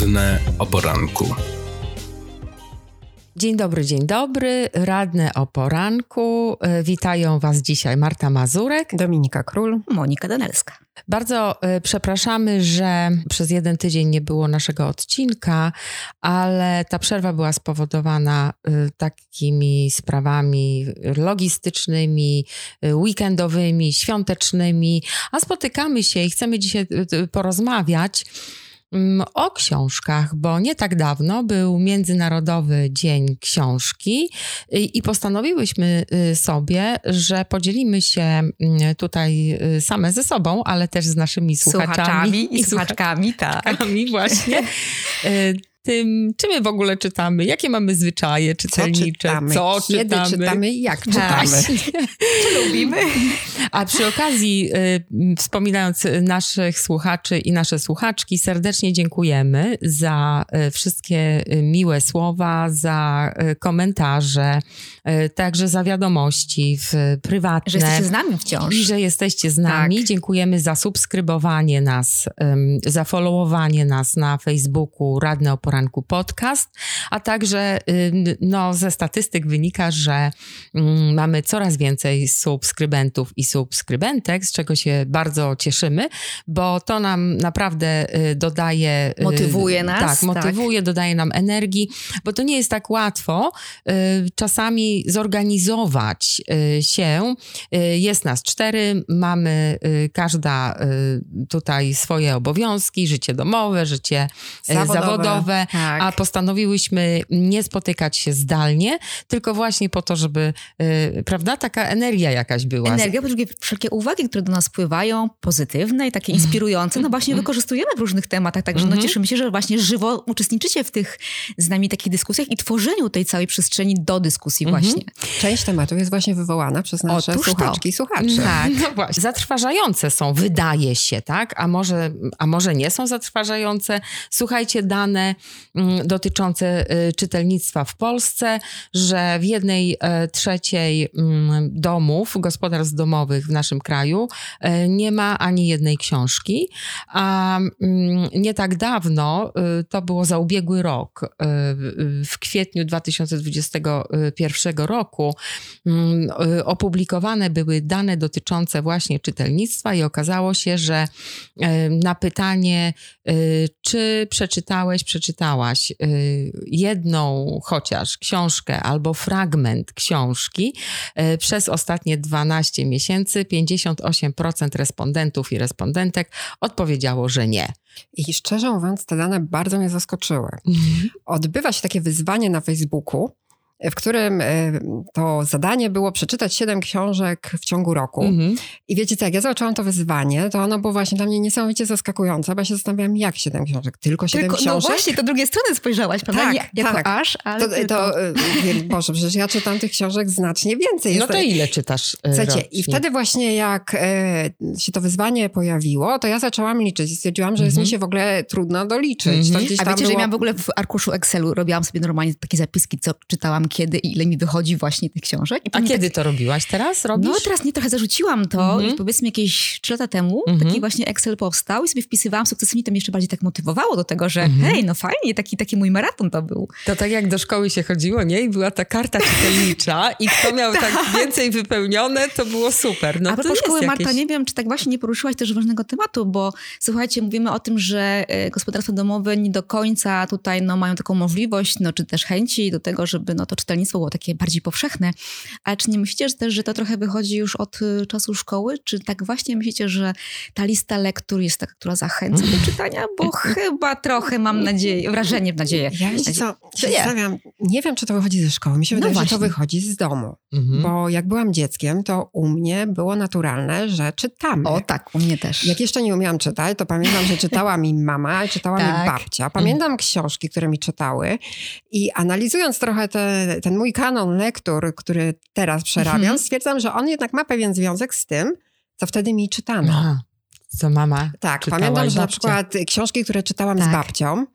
Radne o poranku. Dzień dobry, dzień dobry. Radne o poranku. E, witają Was dzisiaj Marta Mazurek, Dominika Król, Monika Danelska. Bardzo e, przepraszamy, że przez jeden tydzień nie było naszego odcinka, ale ta przerwa była spowodowana e, takimi sprawami logistycznymi, weekendowymi, świątecznymi, a spotykamy się i chcemy dzisiaj porozmawiać o książkach, bo nie tak dawno był Międzynarodowy Dzień Książki i postanowiłyśmy y, sobie, że podzielimy się mm, tutaj y, same ze sobą, ale też z naszymi słuchaczami. Słuchaczami i, słuchaczkami, tak. właśnie. Tym, czy my w ogóle czytamy, jakie mamy zwyczaje czytelnicze, co czytamy, co kiedy czytamy, czytamy i jak czytamy. czy lubimy. A przy okazji, y, wspominając naszych słuchaczy i nasze słuchaczki, serdecznie dziękujemy za y, wszystkie y, miłe słowa, za y, komentarze, także za wiadomości w, prywatne. Że jesteście z nami wciąż. I że jesteście z nami. Tak. Dziękujemy za subskrybowanie nas, za followowanie nas na Facebooku Radne o poranku podcast, a także no, ze statystyk wynika, że mm, mamy coraz więcej subskrybentów i subskrybentek, z czego się bardzo cieszymy, bo to nam naprawdę y, dodaje... Y, motywuje nas. Tak, motywuje, tak. dodaje nam energii, bo to nie jest tak łatwo y, zorganizować się. Jest nas cztery, mamy każda tutaj swoje obowiązki, życie domowe, życie zawodowe, zawodowe tak. a postanowiłyśmy nie spotykać się zdalnie, tylko właśnie po to, żeby, prawda, taka energia jakaś była. Energia, po drugie wszelkie uwagi, które do nas wpływają, pozytywne i takie inspirujące, no właśnie wykorzystujemy w różnych tematach, także no mhm. cieszymy się, że właśnie żywo uczestniczycie w tych z nami takich dyskusjach i tworzeniu tej całej przestrzeni do dyskusji mhm. Właśnie. Część tematów jest właśnie wywołana przez nasze Otóż słuchaczki i słuchaczy. Tak, no właśnie. Zatrważające są, wydaje się, tak? A może, a może nie są zatrważające. Słuchajcie, dane Mm, dotyczące y, czytelnictwa w Polsce, że w jednej e, trzeciej mm, domów, gospodarstw domowych w naszym kraju e, nie ma ani jednej książki, a mm, nie tak dawno, y, to było za ubiegły rok, y, w kwietniu 2021 roku, opublikowane były dane dotyczące właśnie czytelnictwa i okazało się, że e, na pytanie, czy przeczytałeś, przeczytałaś y, jedną chociaż książkę albo fragment książki y, przez ostatnie 12 miesięcy, 58% respondentów i respondentek odpowiedziało, że nie. I szczerze mówiąc, te dane bardzo mnie zaskoczyły. Mhm. Odbywa się takie wyzwanie na Facebooku, w którym e, to zadanie było przeczytać siedem książek w ciągu roku. Mm-hmm. I wiecie co, jak ja zobaczyłam to wyzwanie, to ono było właśnie dla mnie niesamowicie zaskakujące, bo ja się zastanawiałam, jak siedem książek? Tylko siedem no książek? No właśnie, to drugiej strony spojrzałaś, prawda? Tak, Nie, jako tak. aż, ale to, to, e, Boże, przecież ja czytam tych książek znacznie więcej. No to ile czytasz e, Słuchajcie, i wtedy właśnie jak się to wyzwanie pojawiło, to ja zaczęłam liczyć i stwierdziłam, że jest mi mhm. się w ogóle trudno doliczyć. Mm-hmm. A wiecie, było... że ja miałam w ogóle w arkuszu Excelu, robiłam sobie normalnie takie zapiski, co czytałam kiedy i ile mi wychodzi właśnie tych książek. A kiedy tak... to robiłaś teraz? Robisz? No teraz nie, trochę zarzuciłam to i powiedzmy jakieś trzy lata temu -hmm. taki właśnie Excel powstał i sobie wpisywałam sukcesywnie, to mnie jeszcze bardziej tak motywowało do tego, że -hmm. hej, no fajnie, taki, taki mój maraton to był. To tak jak do szkoły się chodziło, nie? I była ta karta czytelnicza i kto miał tak, tak więcej wypełnione, to było super. No, A propos szkoły, jakieś... Marta, nie wiem, czy tak właśnie nie poruszyłaś też ważnego tematu, bo słuchajcie, mówimy o tym, że e, gospodarstwa domowe nie do końca tutaj no, mają taką możliwość, no, czy też chęci do tego, żeby no, to czytelnictwo było takie bardziej powszechne. Ale czy nie myślicie że też, że to trochę wychodzi już od y, czasu szkoły? Czy tak właśnie myślicie, że ta lista lektur jest taka, która zachęca do czytania? Bo chyba trochę mam nadzieję, wrażenie, nadzieję. Ja wiecie co, nie. nie wiem, czy to wychodzi ze szkoły. Mi się no wydaje, właśnie. że to wychodzi z domu. Mhm. Bo jak byłam dzieckiem, to u mnie było naturalne, że czytamy. O tak, u mnie też. Jak jeszcze nie umiałam czytać, to pamiętam, że czytała mi mama, czytała tak. mi babcia. Pamiętam książki, które mi czytały i analizując trochę te, ten mój kanon lektur, który teraz przerabiam, mhm. stwierdzam, że on jednak ma pewien związek z tym, co wtedy mi czytano. Aha. Co mama Tak, pamiętam, że na przykład książki, które czytałam tak. z babcią,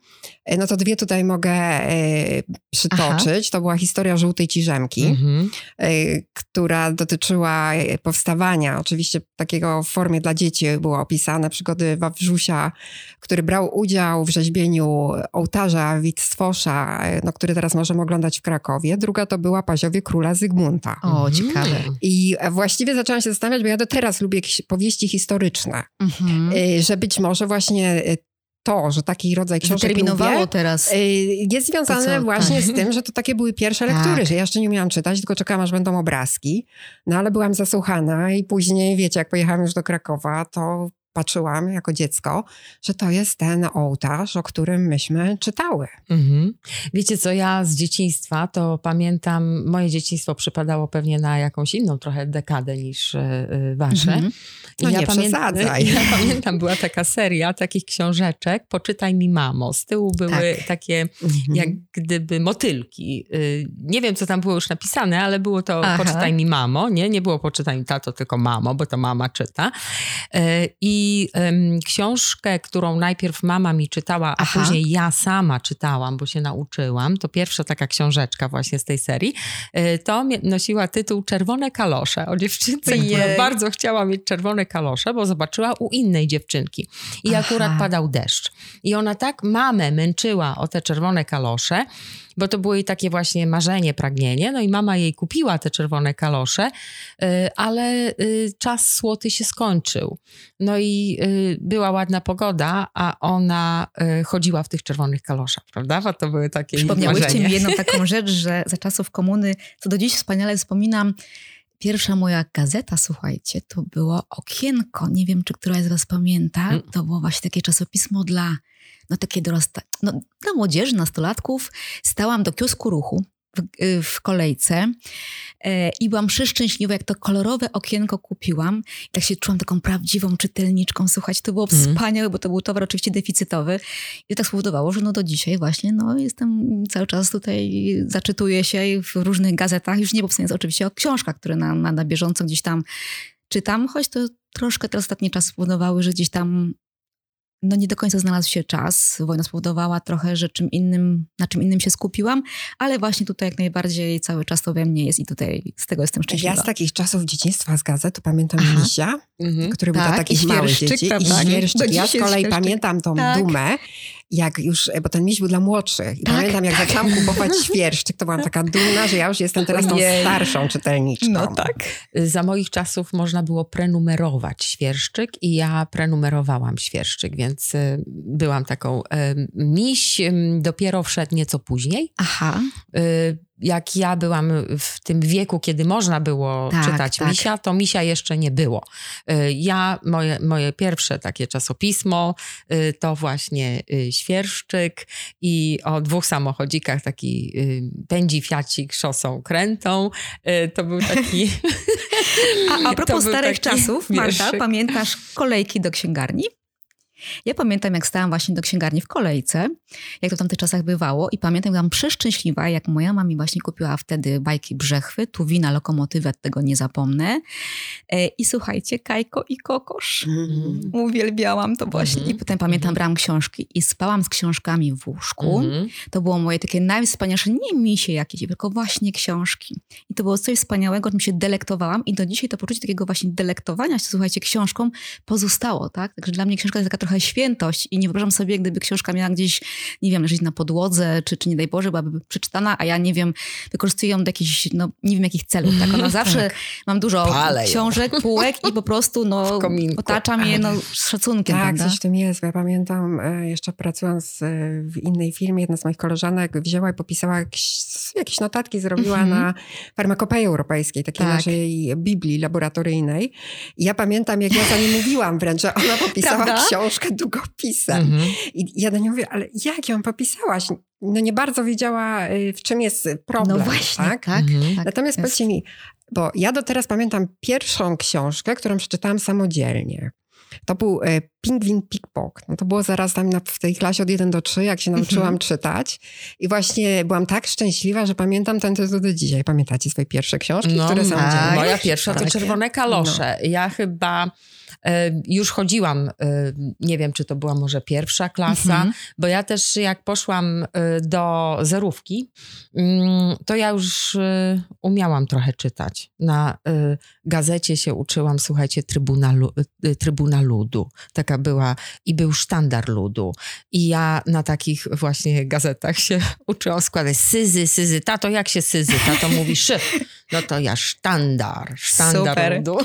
e, no to dwie tutaj mogę e, przytoczyć. Aha. To była historia żółtej ciżemki, mhm. e, która dotyczyła powstawania, oczywiście takiego w formie dla dzieci było opisane, przygody Wawrzusia, który brał udział w rzeźbieniu ołtarza Wictwosza, e, no, który teraz możemy oglądać w Krakowie. Druga to była Paziowie Króla Zygmunta. O, ciekawe. I właściwie zaczęłam się zastanawiać, bo ja do teraz lubię powieści historyczne, mhm. Y, że być może właśnie y, to, że taki rodzaj książek lubię, teraz. Y, jest związane właśnie z tym, że to takie były pierwsze tak. lektury, że ja jeszcze nie umiałam czytać, tylko czekałam, aż będą obrazki. No ale byłam zasłuchana i później, wiecie, jak pojechałam już do Krakowa, to patrzyłam jako dziecko, że to jest ten ołtarz, o którym myśmy czytały. Mhm. Wiecie co, ja z dzieciństwa to pamiętam, moje dzieciństwo przypadało pewnie na jakąś inną trochę dekadę niż y, wasze. Mhm. No ja nie pamiętam, Ja pamiętam, była taka seria takich książeczek, Poczytaj mi mamo. Z tyłu były tak. takie mhm. jak gdyby motylki. Y, nie wiem, co tam było już napisane, ale było to Aha. Poczytaj mi mamo, nie? Nie było Poczytaj mi tato, tylko mamo, bo to mama czyta. I i um, książkę, którą najpierw mama mi czytała, a Aha. później ja sama czytałam, bo się nauczyłam, to pierwsza taka książeczka właśnie z tej serii, y, to nosiła tytuł Czerwone kalosze o dziewczynce, Jej. która bardzo chciała mieć czerwone kalosze, bo zobaczyła u innej dziewczynki. I Aha. akurat padał deszcz. I ona tak mamę męczyła o te czerwone kalosze, bo to było jej takie właśnie marzenie, pragnienie. No i mama jej kupiła te czerwone kalosze, y, ale y, czas słoty się skończył. No i y, była ładna pogoda, a ona chodziła w tych czerwonych kaloszach, prawda? Bo to były takie Przypomniałyście mi jedną taką rzecz, że za czasów komuny, co do dziś wspaniale wspominam, Pierwsza moja gazeta, słuchajcie, to było Okienko. Nie wiem, czy któraś z Was pamięta. Mm. To było właśnie takie czasopismo dla no takie dorasta, no, dla młodzieży, nastolatków, stałam do kiosku ruchu w, y, w kolejce e, i byłam przeszczęśliwa, jak to kolorowe okienko kupiłam. I tak się czułam taką prawdziwą czytelniczką. Słuchajcie, to było mm. wspaniałe, bo to był towar oczywiście deficytowy. I to tak spowodowało, że no do dzisiaj właśnie no, jestem cały czas tutaj, zaczytuję się w różnych gazetach, już nie powstając oczywiście o książkach, które na, na, na bieżąco gdzieś tam czytam, choć to troszkę te ostatnie czasy spowodowały, że gdzieś tam no nie do końca znalazł się czas. Wojna spowodowała trochę, że czym innym, na czym innym się skupiłam, ale właśnie tutaj jak najbardziej cały czas to we mnie jest i tutaj z tego jestem szczęśliwa. Ja z takich czasów dzieciństwa z gazet to pamiętam Aha. Misia, mhm. który tak, był dla takich małych dzieci. Prawda? I świerszczyk. Ja z kolei pamiętam tą tak. dumę, jak już, bo ten miś był dla młodszych. I tak, pamiętam, jak tak. zaczęłam kupować świerszczyk, to byłam taka dumna, że ja już jestem teraz tą starszą czytelniczką. No tak. Za moich czasów można było prenumerować świerszczyk i ja prenumerowałam świerszczyk, więc y, byłam taką miś, dopiero wszedł nieco później. Aha. Jak ja byłam w tym wieku, kiedy można było tak, czytać tak. Misia, to Misia jeszcze nie było. Y, ja, moje, moje pierwsze takie czasopismo y, to właśnie y, Świerszczyk i o dwóch samochodzikach taki pędzi fiacik szosą krętą. To był taki... A, a propos starych czasów, Marta, pamiętasz kolejki do księgarni? Ja pamiętam, jak stałam właśnie do księgarni w kolejce, jak to w tamtych czasach bywało i pamiętam, byłam przeszczęśliwa, jak moja mama właśnie kupiła wtedy bajki Brzechwy, Tuwina, Lokomotywę, tego nie zapomnę. E, I słuchajcie, Kajko i Kokosz. Mm. Uwielbiałam to właśnie. Mm. I potem pamiętam, mm. brałam książki i spałam z książkami w łóżku. Mm. To było moje takie najwspanialsze, nie misie jakieś, tylko właśnie książki. I to było coś wspaniałego, czym się delektowałam i do dzisiaj to poczucie takiego właśnie delektowania się, słuchajcie, książką pozostało, tak? Także dla mnie książka jest taka trochę świętość i nie wyobrażam sobie, gdyby książka miała gdzieś, nie wiem, leżeć na podłodze, czy, czy nie daj Boże, byłaby przeczytana, a ja nie wiem, wykorzystuję ją do jakichś, no nie wiem jakich celów, tak? Ona zawsze, tak. mam dużo książek, półek i po prostu, no, otaczam je, no, z szacunkiem, Tak, prawda? coś w tym jest. Ja pamiętam, e, jeszcze pracując e, w innej firmie, jedna z moich koleżanek wzięła i popisała jakieś, notatki, zrobiła mm -hmm. na farmakopeii europejskiej, takiej tak. naszej Biblii laboratoryjnej. I ja pamiętam, jak ja za nie mówiłam wręcz, że ona popisała książkę, książkę długopisem. Mhm. I ja do niej mówię, ale jak ją popisałaś? No nie bardzo wiedziała, y, w czym jest problem. No właśnie, tak? tak, mhm. tak Natomiast powiedzcie mi, bo ja do teraz pamiętam pierwszą książkę, którą przeczytałam samodzielnie. To był e, Pingwin Pickpock. No to było zaraz tam na, w tej klasie od 1 do 3, jak się nauczyłam mhm. czytać. I właśnie byłam tak szczęśliwa, że pamiętam ten tytuł do dzisiaj. Pamiętacie swoje pierwsze książki, no, które są Moja pierwsza to tak. Czerwone Kalosze. No. Ja chyba już chodziłam, nie wiem, czy to była może pierwsza klasa, mhm. bo ja też jak poszłam do zerówki, mm, to ja już umiałam trochę czytać. Na gazecie się uczyłam, słuchajcie, Trybuna, Trybuna Ludu. Taka była i był sztandar ludu. I ja na takich właśnie gazetach się uczyłam składać syzy, syzy. Tato, jak się syzy? Tato mówi szy. No to ja sztandar, sztandar Super. ludu.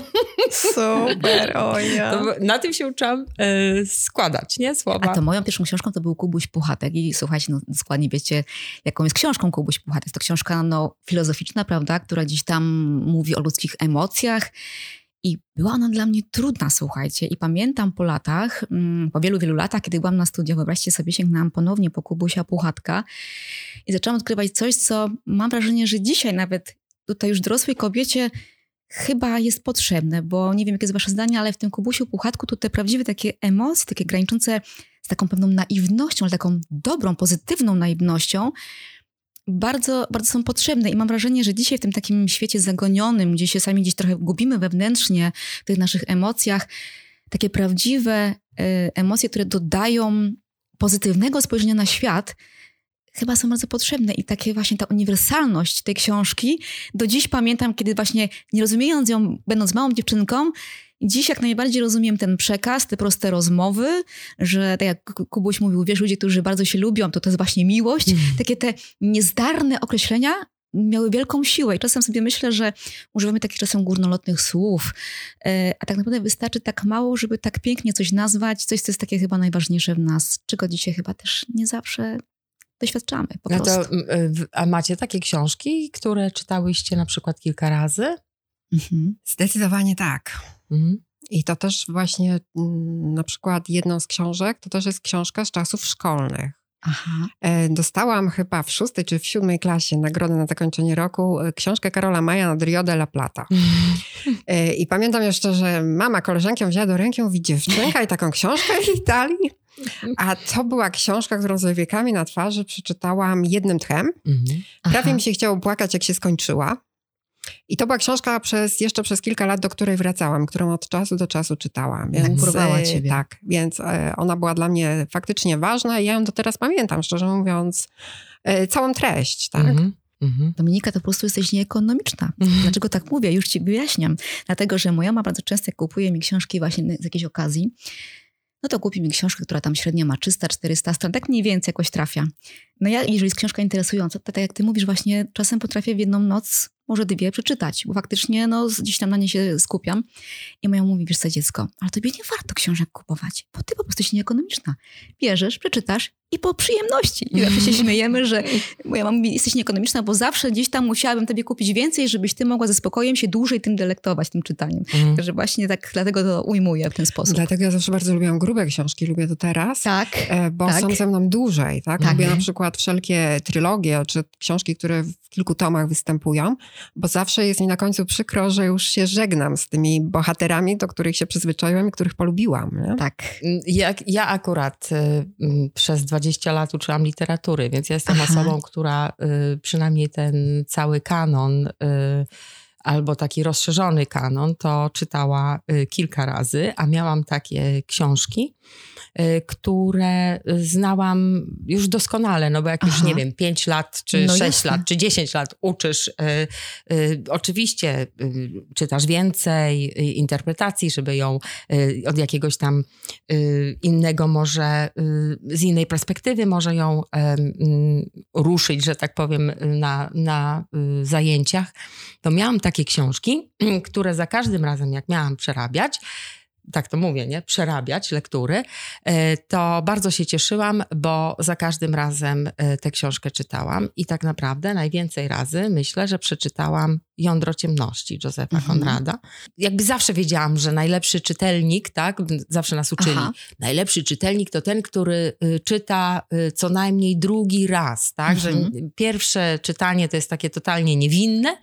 Super, oja. na tym się uczyłam y, składać, nie? Słowa. A to moją pierwszą książką to był Kubuś Puchatek i słuchajcie, no dokładnie wiecie, jaką jest książką Kubuś Puchatek. To książka no, filozoficzna, prawda, która gdzieś tam mówi o ludzkich emocjach i była ona dla mnie trudna, słuchajcie. I pamiętam po latach, mm, po wielu, wielu latach, kiedy byłam na studiach, wyobraźcie sobie, sięgnęłam ponownie po Kubusia Puchatka i zaczęłam odkrywać coś, co mam wrażenie, że dzisiaj nawet tutaj już dorosłej kobiecie chyba jest potrzebne, bo nie wiem, jakie jest wasze zdanie, ale w tym Kubusiu Puchatku to te prawdziwe takie emocje, takie graniczące z taką pewną naiwnością, ale taką dobrą, pozytywną naiwnością, bardzo, bardzo są potrzebne. I mam wrażenie, że dzisiaj w tym takim świecie zagonionym, gdzie się sami gdzieś trochę gubimy wewnętrznie w tych naszych emocjach, takie prawdziwe y, emocje, które dodają pozytywnego spojrzenia na świat, chyba są bardzo potrzebne i takie właśnie ta uniwersalność tej książki, do dziś pamiętam, kiedy właśnie nie rozumiejąc ją, będąc małą dziewczynką, Dziś jak najbardziej rozumiem ten przekaz, te proste rozmowy, że tak jak Kubuś mówił, wiesz, ludzie, którzy bardzo się lubią, to to jest właśnie miłość. Mm. Takie te niezdarne określenia miały wielką siłę i czasem sobie myślę, że używamy takich czasem górnolotnych słów, e, a tak naprawdę wystarczy tak mało, żeby tak pięknie coś nazwać, coś, co jest takie chyba najważniejsze w nas, czego dzisiaj chyba też nie zawsze doświadczamy po no prostu. To, a macie takie książki, które czytałyście na przykład kilka razy? Mhm. Zdecydowanie tak. Mhm. I to też właśnie mm, na przykład jedną z książek, to też jest książka z czasów szkolnych. Aha. E, dostałam chyba w szóstej czy w siódmej klasie nagrodę na zakończenie roku e, książkę Karola Maja nad Rio de la Plata. E, I pamiętam jeszcze, że mama koleżankę wzięła do ręki i mówi dziewczynka i taką książkę w Italii. A to była książka, którą z wiekami na twarzy przeczytałam jednym tchem. Mhm. Prawie mi się chciało płakać, jak się skończyła. I to była książka przez, jeszcze przez kilka lat, do której wracałam, którą od czasu do czasu czytałam. Więc, Porwała e, ciebie. Tak, więc e, ona była dla mnie faktycznie ważna i ja ją do teraz pamiętam, szczerze mówiąc, e, całą treść, tak? Mhm. Mhm. Dominika, to po prostu jesteś nieekonomiczna. Mhm. Dlaczego tak mówię? Już ci wyjaśniam. Dlatego, że moja mama bardzo często kupuje mi książki właśnie z jakiejś okazji, no to kupi mi książkę, która tam średnio ma 300-400 stron, tak mniej więcej jakoś trafia. No ja, jeżeli jest książka interesująca, to tak jak ty mówisz, właśnie czasem potrafię w jedną noc może dwie przeczytać, bo faktycznie no, gdzieś tam na nie się skupiam. I moja mówi, wiesz co dziecko, ale tobie nie warto książek kupować, bo ty po prostu jesteś nieekonomiczna. Bierzesz, przeczytasz i po przyjemności. I zawsze się śmiejemy, że moja mama mówi, jesteś nieekonomiczna, bo zawsze gdzieś tam musiałabym tobie kupić więcej, żebyś ty mogła ze spokojem się dłużej tym delektować, tym czytaniem. Mm. Także właśnie tak dlatego to ujmuję w ten sposób. Dlatego ja zawsze bardzo lubiłam grube książki, lubię to teraz, tak, e, bo tak. są ze mną dłużej. Tak? tak? Lubię na przykład wszelkie trylogie, czy książki, które w kilku tomach występują, bo zawsze jest mi na końcu przykro, że już się żegnam z tymi bohaterami, do których się przyzwyczaiłam i których polubiłam. Nie? Tak. Ja, ja akurat y, przez 20 lat uczyłam literatury, więc ja jestem Aha. osobą, która y, przynajmniej ten cały kanon y, albo taki rozszerzony kanon, to czytała y, kilka razy, a miałam takie książki, y, które znałam już doskonale, no bo jak Aha. już, nie wiem, 5 lat, czy no 6 jasne. lat, czy 10 lat uczysz, y, y, oczywiście y, czytasz więcej interpretacji, żeby ją od jakiegoś tam innego może, z innej perspektywy może ją mm, ruszyć, że tak powiem, na, na zajęciach, to miałam takie książki, które za każdym razem, jak miałam przerabiać, tak to mówię, nie? Przerabiać lektury, e, to bardzo się cieszyłam, bo za każdym razem e, tę książkę czytałam i tak naprawdę najwięcej razy myślę, że przeczytałam Jądro ciemności Józefa mhm. Konrada. Jakby zawsze wiedziałam, że najlepszy czytelnik, tak, zawsze nas uczyli, Aha. najlepszy czytelnik to ten, który y, czyta y, co najmniej drugi raz, tak, mhm. że pierwsze czytanie to jest takie totalnie niewinne,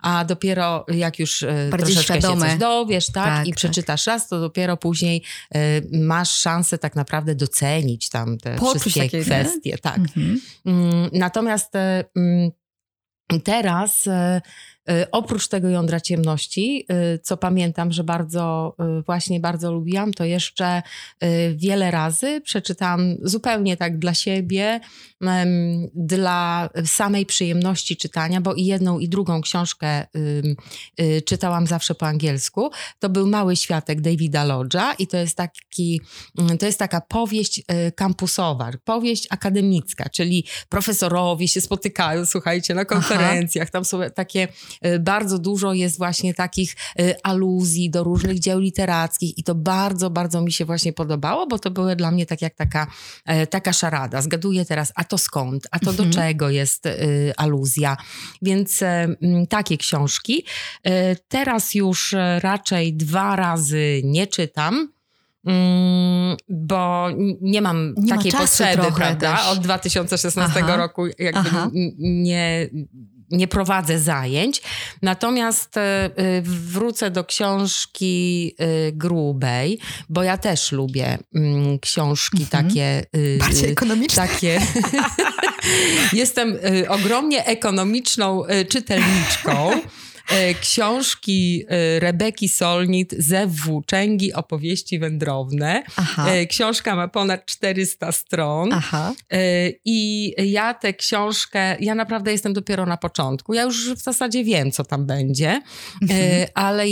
a dopiero jak już y, Bardziej troszeczkę świadome. się coś dowiesz, tak, tak i tak. przeczytasz raz, to dopiero później masz szansę tak naprawdę docenić tam te Poczuć wszystkie kwestie, tak. Mhm. Mm, natomiast mm, teraz oprócz tego jądra ciemności, y, co pamiętam, że bardzo, y, właśnie bardzo lubiłam, to jeszcze wiele razy przeczytałam zupełnie tak dla siebie, dla samej przyjemności czytania, bo i jedną i drugą książkę czytałam zawsze po angielsku. To był Mały Światek Davida Lodge'a i to jest taki, mm, to jest taka powieść kampusowa, powieść akademicka, czyli profesorowie się spotykają, słuchajcie, na konferencjach, Aha. tam są takie Y, bardzo dużo jest właśnie takich y, aluzji do różnych dzieł literackich i to bardzo, bardzo mi się właśnie podobało, bo to były dla mnie tak jak taka, e, taka szarada. Zgaduję teraz, a to skąd, a to do mhm. czego jest y, aluzja. Więc e, takie książki. E, teraz już raczej dwa razy nie czytam. Mm, bo nie mam nie takiej potrzeby, prawda? Też. Od 2016 Aha. roku jakby nie, nie prowadzę zajęć. Natomiast e, e, wrócę do książki e, grubej, bo ja też lubię mm, książki mhm. takie. Bardziej ekonomiczne. Takie. Jestem ogromnie ekonomiczną czytelniczką. E, książki e, Rebeki Solnit, Zew Włóczęgi, opowieści wędrowne. Aha. E, książka ma ponad 400 stron. Aha. I ja tę książkę, ja naprawdę jestem dopiero na początku. Ja już w zasadzie wiem, co tam będzie, mhm. ale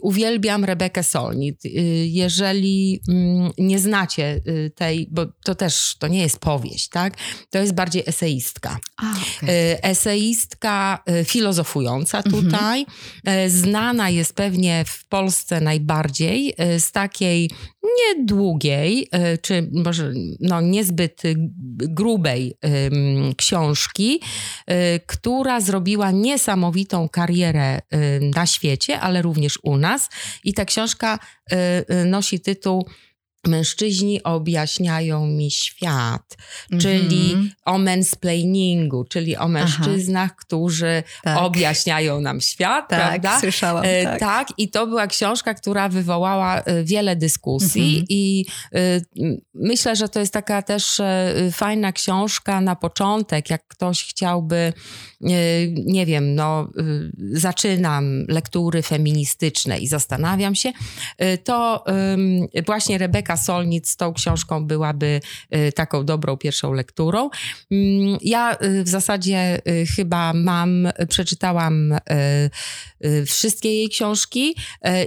uwielbiam Rebekę Solnit. Jeżeli mm, nie znacie tej, bo to też, to nie jest powieść, tak? To jest bardziej eseistka. A, okay. Eseistka filozofująca mhm. tutaj. Mhm. Znana jest pewnie w Polsce najbardziej e, z takiej niedługiej, e, czy może no, niezbyt grubej książki, która zrobiła niesamowitą karierę na świecie, ale również u nas. I ta książka nosi tytuł Mężczyźni objaśniają mi świat, mm -hmm. czyli o mansplainingu, czyli o mężczyznach, Aha. którzy tak. objaśniają nam świat, tak, prawda? Słyszałam. E, tak. tak, i to była książka, która wywołała e, wiele dyskusji mm -hmm. i y, myślę, że to jest taka też fajna książka na początek, jak ktoś chciałby, y, nie wiem, no zaczynam lektury feministyczne i zastanawiam się, to właśnie Rebeka Solnic z tą książką byłaby y, taką dobrą pierwszą lekturą. Mm, ja y, w zasadzie y, chyba mam, przeczytałam wszystkie jej książki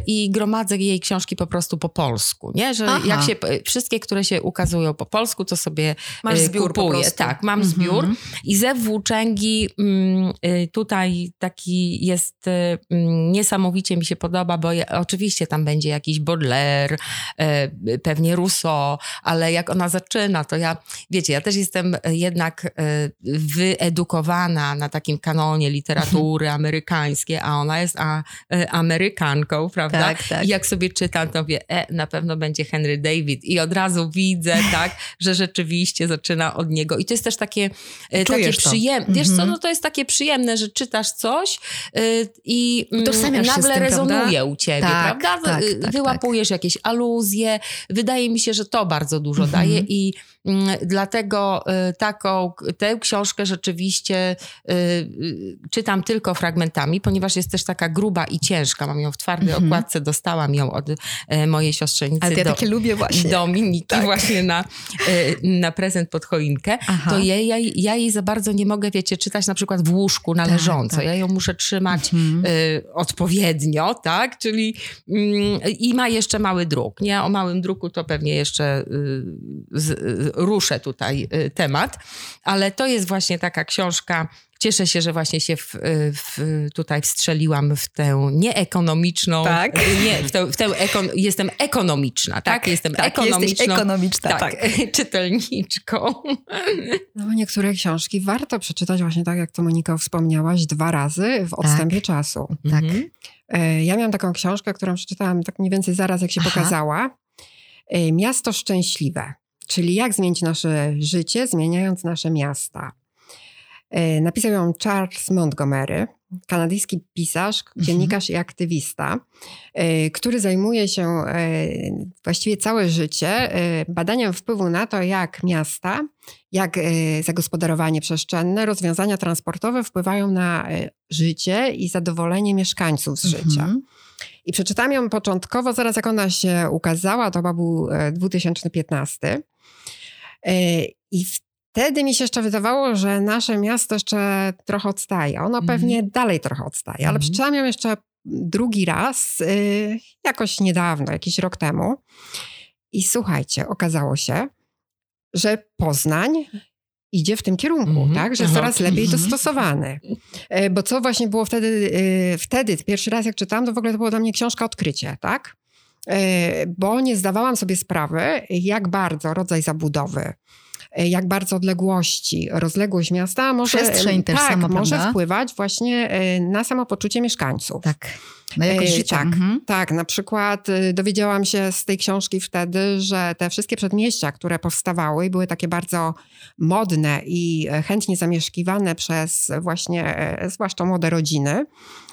i gromadzę jej książki po prostu po polsku, nie? Że Aha. jak się, wszystkie, które się ukazują po polsku, to sobie Masz zbiór kupuję. Tak, mam mhm. zbiór. I ze Włóczęgi mm, tutaj taki jest, mm, niesamowicie mi się podoba, bo oczywiście tam będzie jakiś Baudelaire, pewnie pewnie Rousseau, ale jak ona zaczyna, to ja, wiecie, ja też jestem jednak e, wyedukowana na takim kanonie literatury amerykańskiej, a ona jest a, e, Amerykanką, prawda? Tak, tak. I jak sobie czytam, to wie, e, na pewno będzie Henry David i od razu widzę, tak, że rzeczywiście zaczyna od niego. I to jest też takie, e, takie przyjemne, wiesz co, mhm. no to jest takie przyjemne, że czytasz coś i mm, nagle tym, rezonuje prawda? u ciebie, tak, prawda? Tak, tak, Wyłapujesz tak. jakieś aluzje, wydaje mi się, że to bardzo dużo mhm. daje i dlatego y, taką, tę książkę rzeczywiście y, y, czytam tylko fragmentami, ponieważ jest też taka gruba i ciężka. Mam ją w twardej mhm. okładce, dostałam ją od mojej siostrzenicy. Ale ja do, takie lubię właśnie. Dominiki tak. właśnie na, na prezent pod choinkę. Aha. To jej, ja, ja, jej za bardzo nie mogę, wiecie, czytać na przykład w łóżku na tak, leżąco. Tak. Ja ją muszę trzymać mhm. odpowiednio, tak? Czyli mm, i ma jeszcze mały druk, nie? O małym druku to pewnie jeszcze ruszę tutaj y, temat, ale to jest właśnie taka książka. Cieszę się, że właśnie się w, w, tutaj wstrzeliłam w tę nieekonomiczną. Tak. Nie, w tę, w tę ekon, jestem ekonomiczna, tak? tak jestem tak, ekonomiczną. ekonomiczna, tak, tak. czytelniczką. No, niektóre książki warto przeczytać właśnie tak, jak to Monika wspomniałaś, dwa razy w odstępie tak. czasu. Tak. Mhm. E, ja miałam taką książkę, którą przeczytałam tak mniej więcej zaraz, jak się Aha. pokazała. E, miasto szczęśliwe, czyli jak zmienić nasze życie, zmieniając nasze miasta. E, napisał ją Charles Montgomery. kanadyjski pisarz, mhm. dziennikarz i aktywista, y, który zajmuje się y, właściwie całe życie badaniem wpływu na to, jak miasta, jak zagospodarowanie przestrzenne, rozwiązania transportowe wpływają na życie i zadowolenie mieszkańców z życia. Mhm. I przeczytałam ją początkowo, zaraz jak ona się ukazała, to był 2015. I wtedy mi się jeszcze wydawało, że nasze miasto jeszcze trochę odstaje. Ono mm. pewnie dalej trochę odstaje, ale mm. przeczytałam ją jeszcze drugi raz, yy, jakoś niedawno, jakiś rok temu. I słuchajcie, okazało się, że Poznań idzie w tym kierunku, mm -hmm. tak? Że jest coraz lepiej mm -hmm. dostosowany. Yy, bo co właśnie było wtedy, yy, wtedy, pierwszy raz jak czytałam, to w ogóle to było dla mnie książka odkrycie, tak? Yy, bo nie zdawałam sobie sprawy, jak bardzo rodzaj zabudowy, E, jak bardzo odległości, rozległość miasta może, Przestrzeń też tak, sama, może wpływać właśnie e, na samopoczucie mieszkańców. Tak. Na jakość e, życia. Tak, mhm. tak, na przykład dowiedziałam się z tej książki wtedy, że te wszystkie przedmieścia, które powstawały i były takie bardzo modne i chętnie zamieszkiwane przez właśnie zwłaszcza młode rodziny,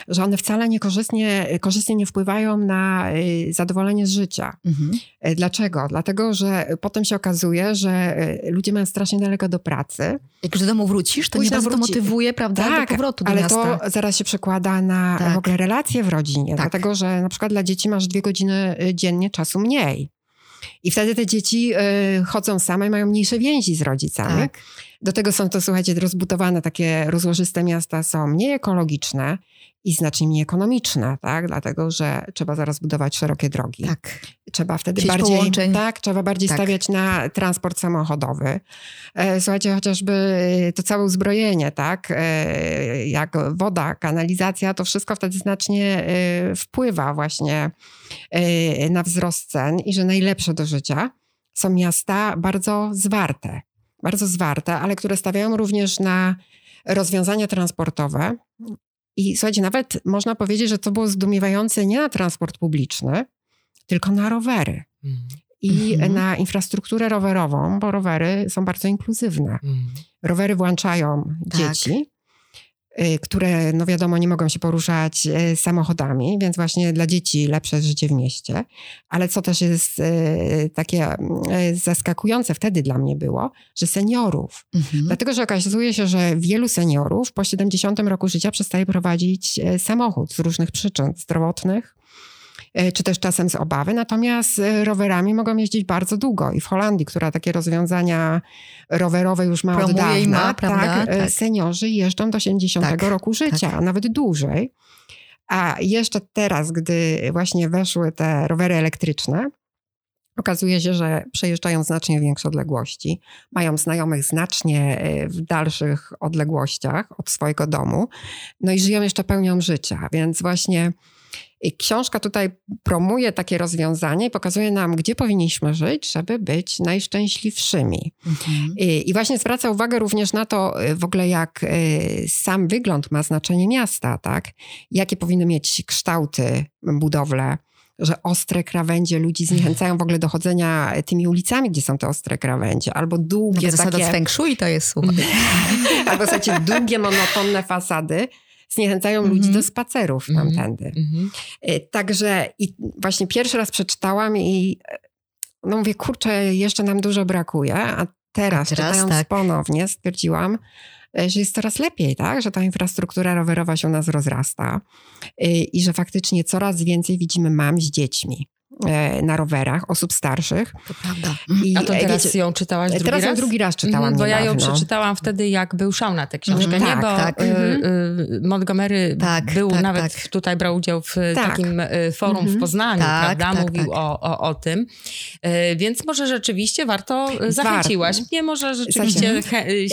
że one wcale niekorzystnie korzystnie nie wpływają na zadowolenie z życia. Mhm. Dlaczego? Dlatego, że potem się okazuje, że ludzie mają strasznie daleko do pracy. Jak już do domu wrócisz, to Pójść nie bardzo to motywuje, prawda, tak, do powrotu do ale miasta. to zaraz się przekłada na tak. w ogóle relacje w rodzinie, tak. dlatego, że na przykład dla dzieci masz dwie godziny y, dziennie czasu mniej. I wtedy te dzieci y, chodzą same i mają mniejsze więzi z rodzicami. Tak. Do tego są to, słuchajcie, rozbudowane takie rozłożyste miasta są mniej ekologiczne i znacznie mniej ekonomiczne, tak? Dlatego, że trzeba zaraz budować szerokie drogi. Tak. Trzeba wtedy Sieć bardziej, połączeń. tak, trzeba bardziej tak. stawiać na transport samochodowy. E, słuchajcie, chociażby to całe uzbrojenie, tak? E, jak woda, kanalizacja, to wszystko wtedy znacznie e, wpływa właśnie na wzrost cen i że najlepsze do życia są miasta bardzo zwarte. Bardzo zwarte, ale które stawiają również na rozwiązania transportowe, i słuchajcie, nawet można powiedzieć, że to było zdumiewające nie na transport publiczny, tylko na rowery. Mm. I mm -hmm. na infrastrukturę rowerową, bo rowery są bardzo inkluzywne. Mm. Rowery włączają tak. dzieci, które, no wiadomo, nie mogą się poruszać y, samochodami, więc właśnie dla dzieci lepsze życie w mieście. Ale co też jest y, takie zaskakujące wtedy dla mnie było, że seniorów. Mhm. Dlatego, że okazuje się, że wielu seniorów po 70 roku życia przestaje prowadzić samochód z różnych przyczyn zdrowotnych, czy też czasem z obawy. Natomiast e, rowerami mogą jeździć bardzo długo i w Holandii, która takie rozwiązania rowerowe już ma Promuje od dawna, ma, tak, e, tak, seniorzy jeżdżą do 70 tak, roku życia, tak. a nawet dłużej. A jeszcze teraz, gdy właśnie weszły te rowery elektryczne, Okazuje się, że przejeżdżają znacznie większe odległości, mają znajomych znacznie w dalszych odległościach od swojego domu, no i żyją jeszcze pełnią życia. Więc właśnie i książka tutaj promuje takie rozwiązanie i pokazuje nam, gdzie powinniśmy żyć, żeby być najszczęśliwszymi. Mhm. I, I, właśnie zwraca uwagę również na to y, w ogóle, jak y, sam wygląd ma znaczenie miasta, tak? Jakie powinny mieć kształty budowle, że ostre krawędzie ludzi zniechęcają w ogóle do chodzenia tymi ulicami, gdzie są te ostre krawędzie, albo długie no, takie... feng shui to jest, słuchaj. albo słuchajcie, długie, monotonne fasady, zniechęcają mm -hmm. ludzi do spacerów mhm. tamtędy. Mm -hmm. Także i właśnie pierwszy raz przeczytałam i no mówię, kurczę, jeszcze nam dużo brakuje, a teraz, teraz czytając tak. ponownie stwierdziłam, e, że jest coraz lepiej, tak? że ta infrastruktura rowerowa się u nas rozrasta e, i że faktycznie coraz więcej widzimy mam z dziećmi. E, na rowerach osób starszych. To prawda. I, A to teraz wiecie, ją czytałaś drugi teraz raz? Teraz drugi raz czytałam mhm, Bo niedawno. ja ją przeczytałam wtedy, jak był szał na tę książkę, mm, nie? Tak, bo tak. Y, y, Montgomery tak, był tak, nawet tak. tutaj brał udział w tak. takim y, forum w mhm. Poznaniu, tak, prawda? Mówił O, o, o tym. Y, więc może rzeczywiście warto, zachęciłaś mnie, może rzeczywiście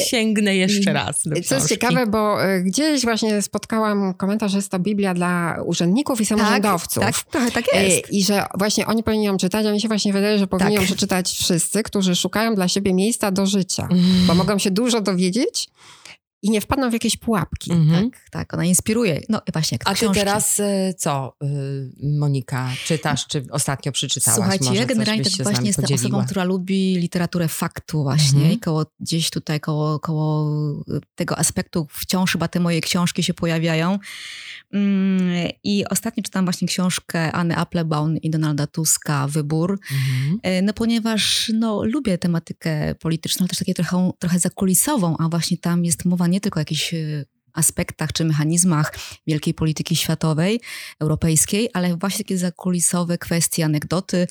sięgnę jeszcze raz do Co jest ciekawe, bo gdzieś właśnie spotkałam komentarz, że jest to Biblia dla urzędników i samorządowców. Tak, tak, tak jest. I że właśnie oni powinni ją czytać a mi się właśnie wydaje, że powinni tak. przeczytać wszyscy, którzy szukają dla siebie miejsca do życia, mm. bo mogą się dużo dowiedzieć, i nie wpadną w jakieś pułapki. Mhm. Tak, tak, ona inspiruje. No właśnie, jak A książki. ty teraz y, co, y, Monika, czytasz, czy ostatnio przeczytałaś? Słuchajcie, Może ja generalnie tak właśnie jestem podzieliła? osobą, która lubi literaturę faktu właśnie Mhm. i koło, gdzieś tutaj koło, koło tego aspektu wciąż chyba te moje książki się pojawiają. Mm, I ostatnio czytam właśnie książkę Anny Applebaum i Donalda Tuska, Wybór. Mhm. E, No ponieważ no, lubię tematykę polityczną, ale też takie trochę, trochę zakulisową, a właśnie tam jest mowa nie tylko o jakichś e, aspektach czy mechanizmach wielkiej polityki światowej, europejskiej, ale właśnie takie zakulisowe kwestie, anegdoty,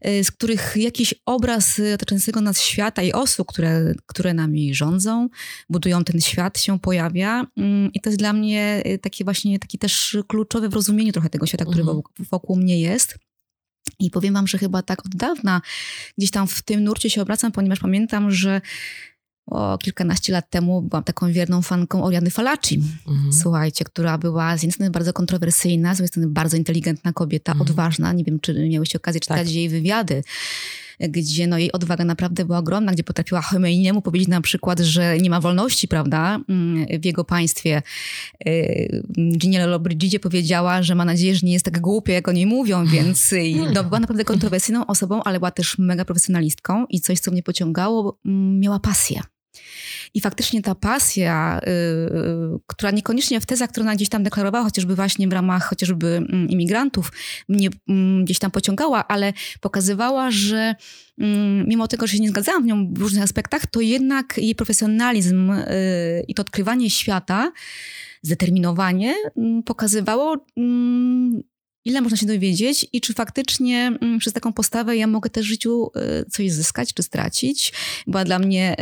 e, z których jakiś obraz e, otaczającego nas świata i osób, które, które nami rządzą, budują ten świat, się pojawia. Mm, I to jest dla mnie taki właśnie taki też kluczowy w rozumieniu trochę tego świata, który Mhm. wokół mnie jest. I powiem wam, że chyba tak od dawna gdzieś tam w tym nurcie się obracam, ponieważ pamiętam, że o kilkanaście lat temu byłam taką wierną fanką Oriany Falaci. Mhm. Słuchajcie, która była z jednej strony bardzo kontrowersyjna, z drugiej strony bardzo inteligentna kobieta, Mhm. odważna. Nie wiem, czy miałyście okazję czytać Tak. jej wywiady, gdzie no, jej odwaga naprawdę była ogromna, gdzie potrafiła Chomeiniemu powiedzieć na przykład, że nie ma wolności, prawda, mm, w jego państwie. Giniela Lobrigidzie powiedziała, że ma nadzieję, że nie jest tak głupia, jak o niej mówią, więc no, była naprawdę kontrowersyjną osobą, ale była też mega profesjonalistką i coś, co mnie pociągało, mm, miała pasję. I faktycznie ta pasja, yy, która niekoniecznie w tezach, które ona gdzieś tam deklarowała, chociażby właśnie w ramach chociażby mm, imigrantów, mnie mm, gdzieś tam pociągała, ale pokazywała, że mm, mimo tego, że się nie zgadzałam w nią w różnych aspektach, to jednak jej profesjonalizm yy, i to odkrywanie świata, zdeterminowanie pokazywało, ile można się dowiedzieć i czy faktycznie mm, przez taką postawę ja mogę też w życiu y, coś zyskać czy stracić. Była dla mnie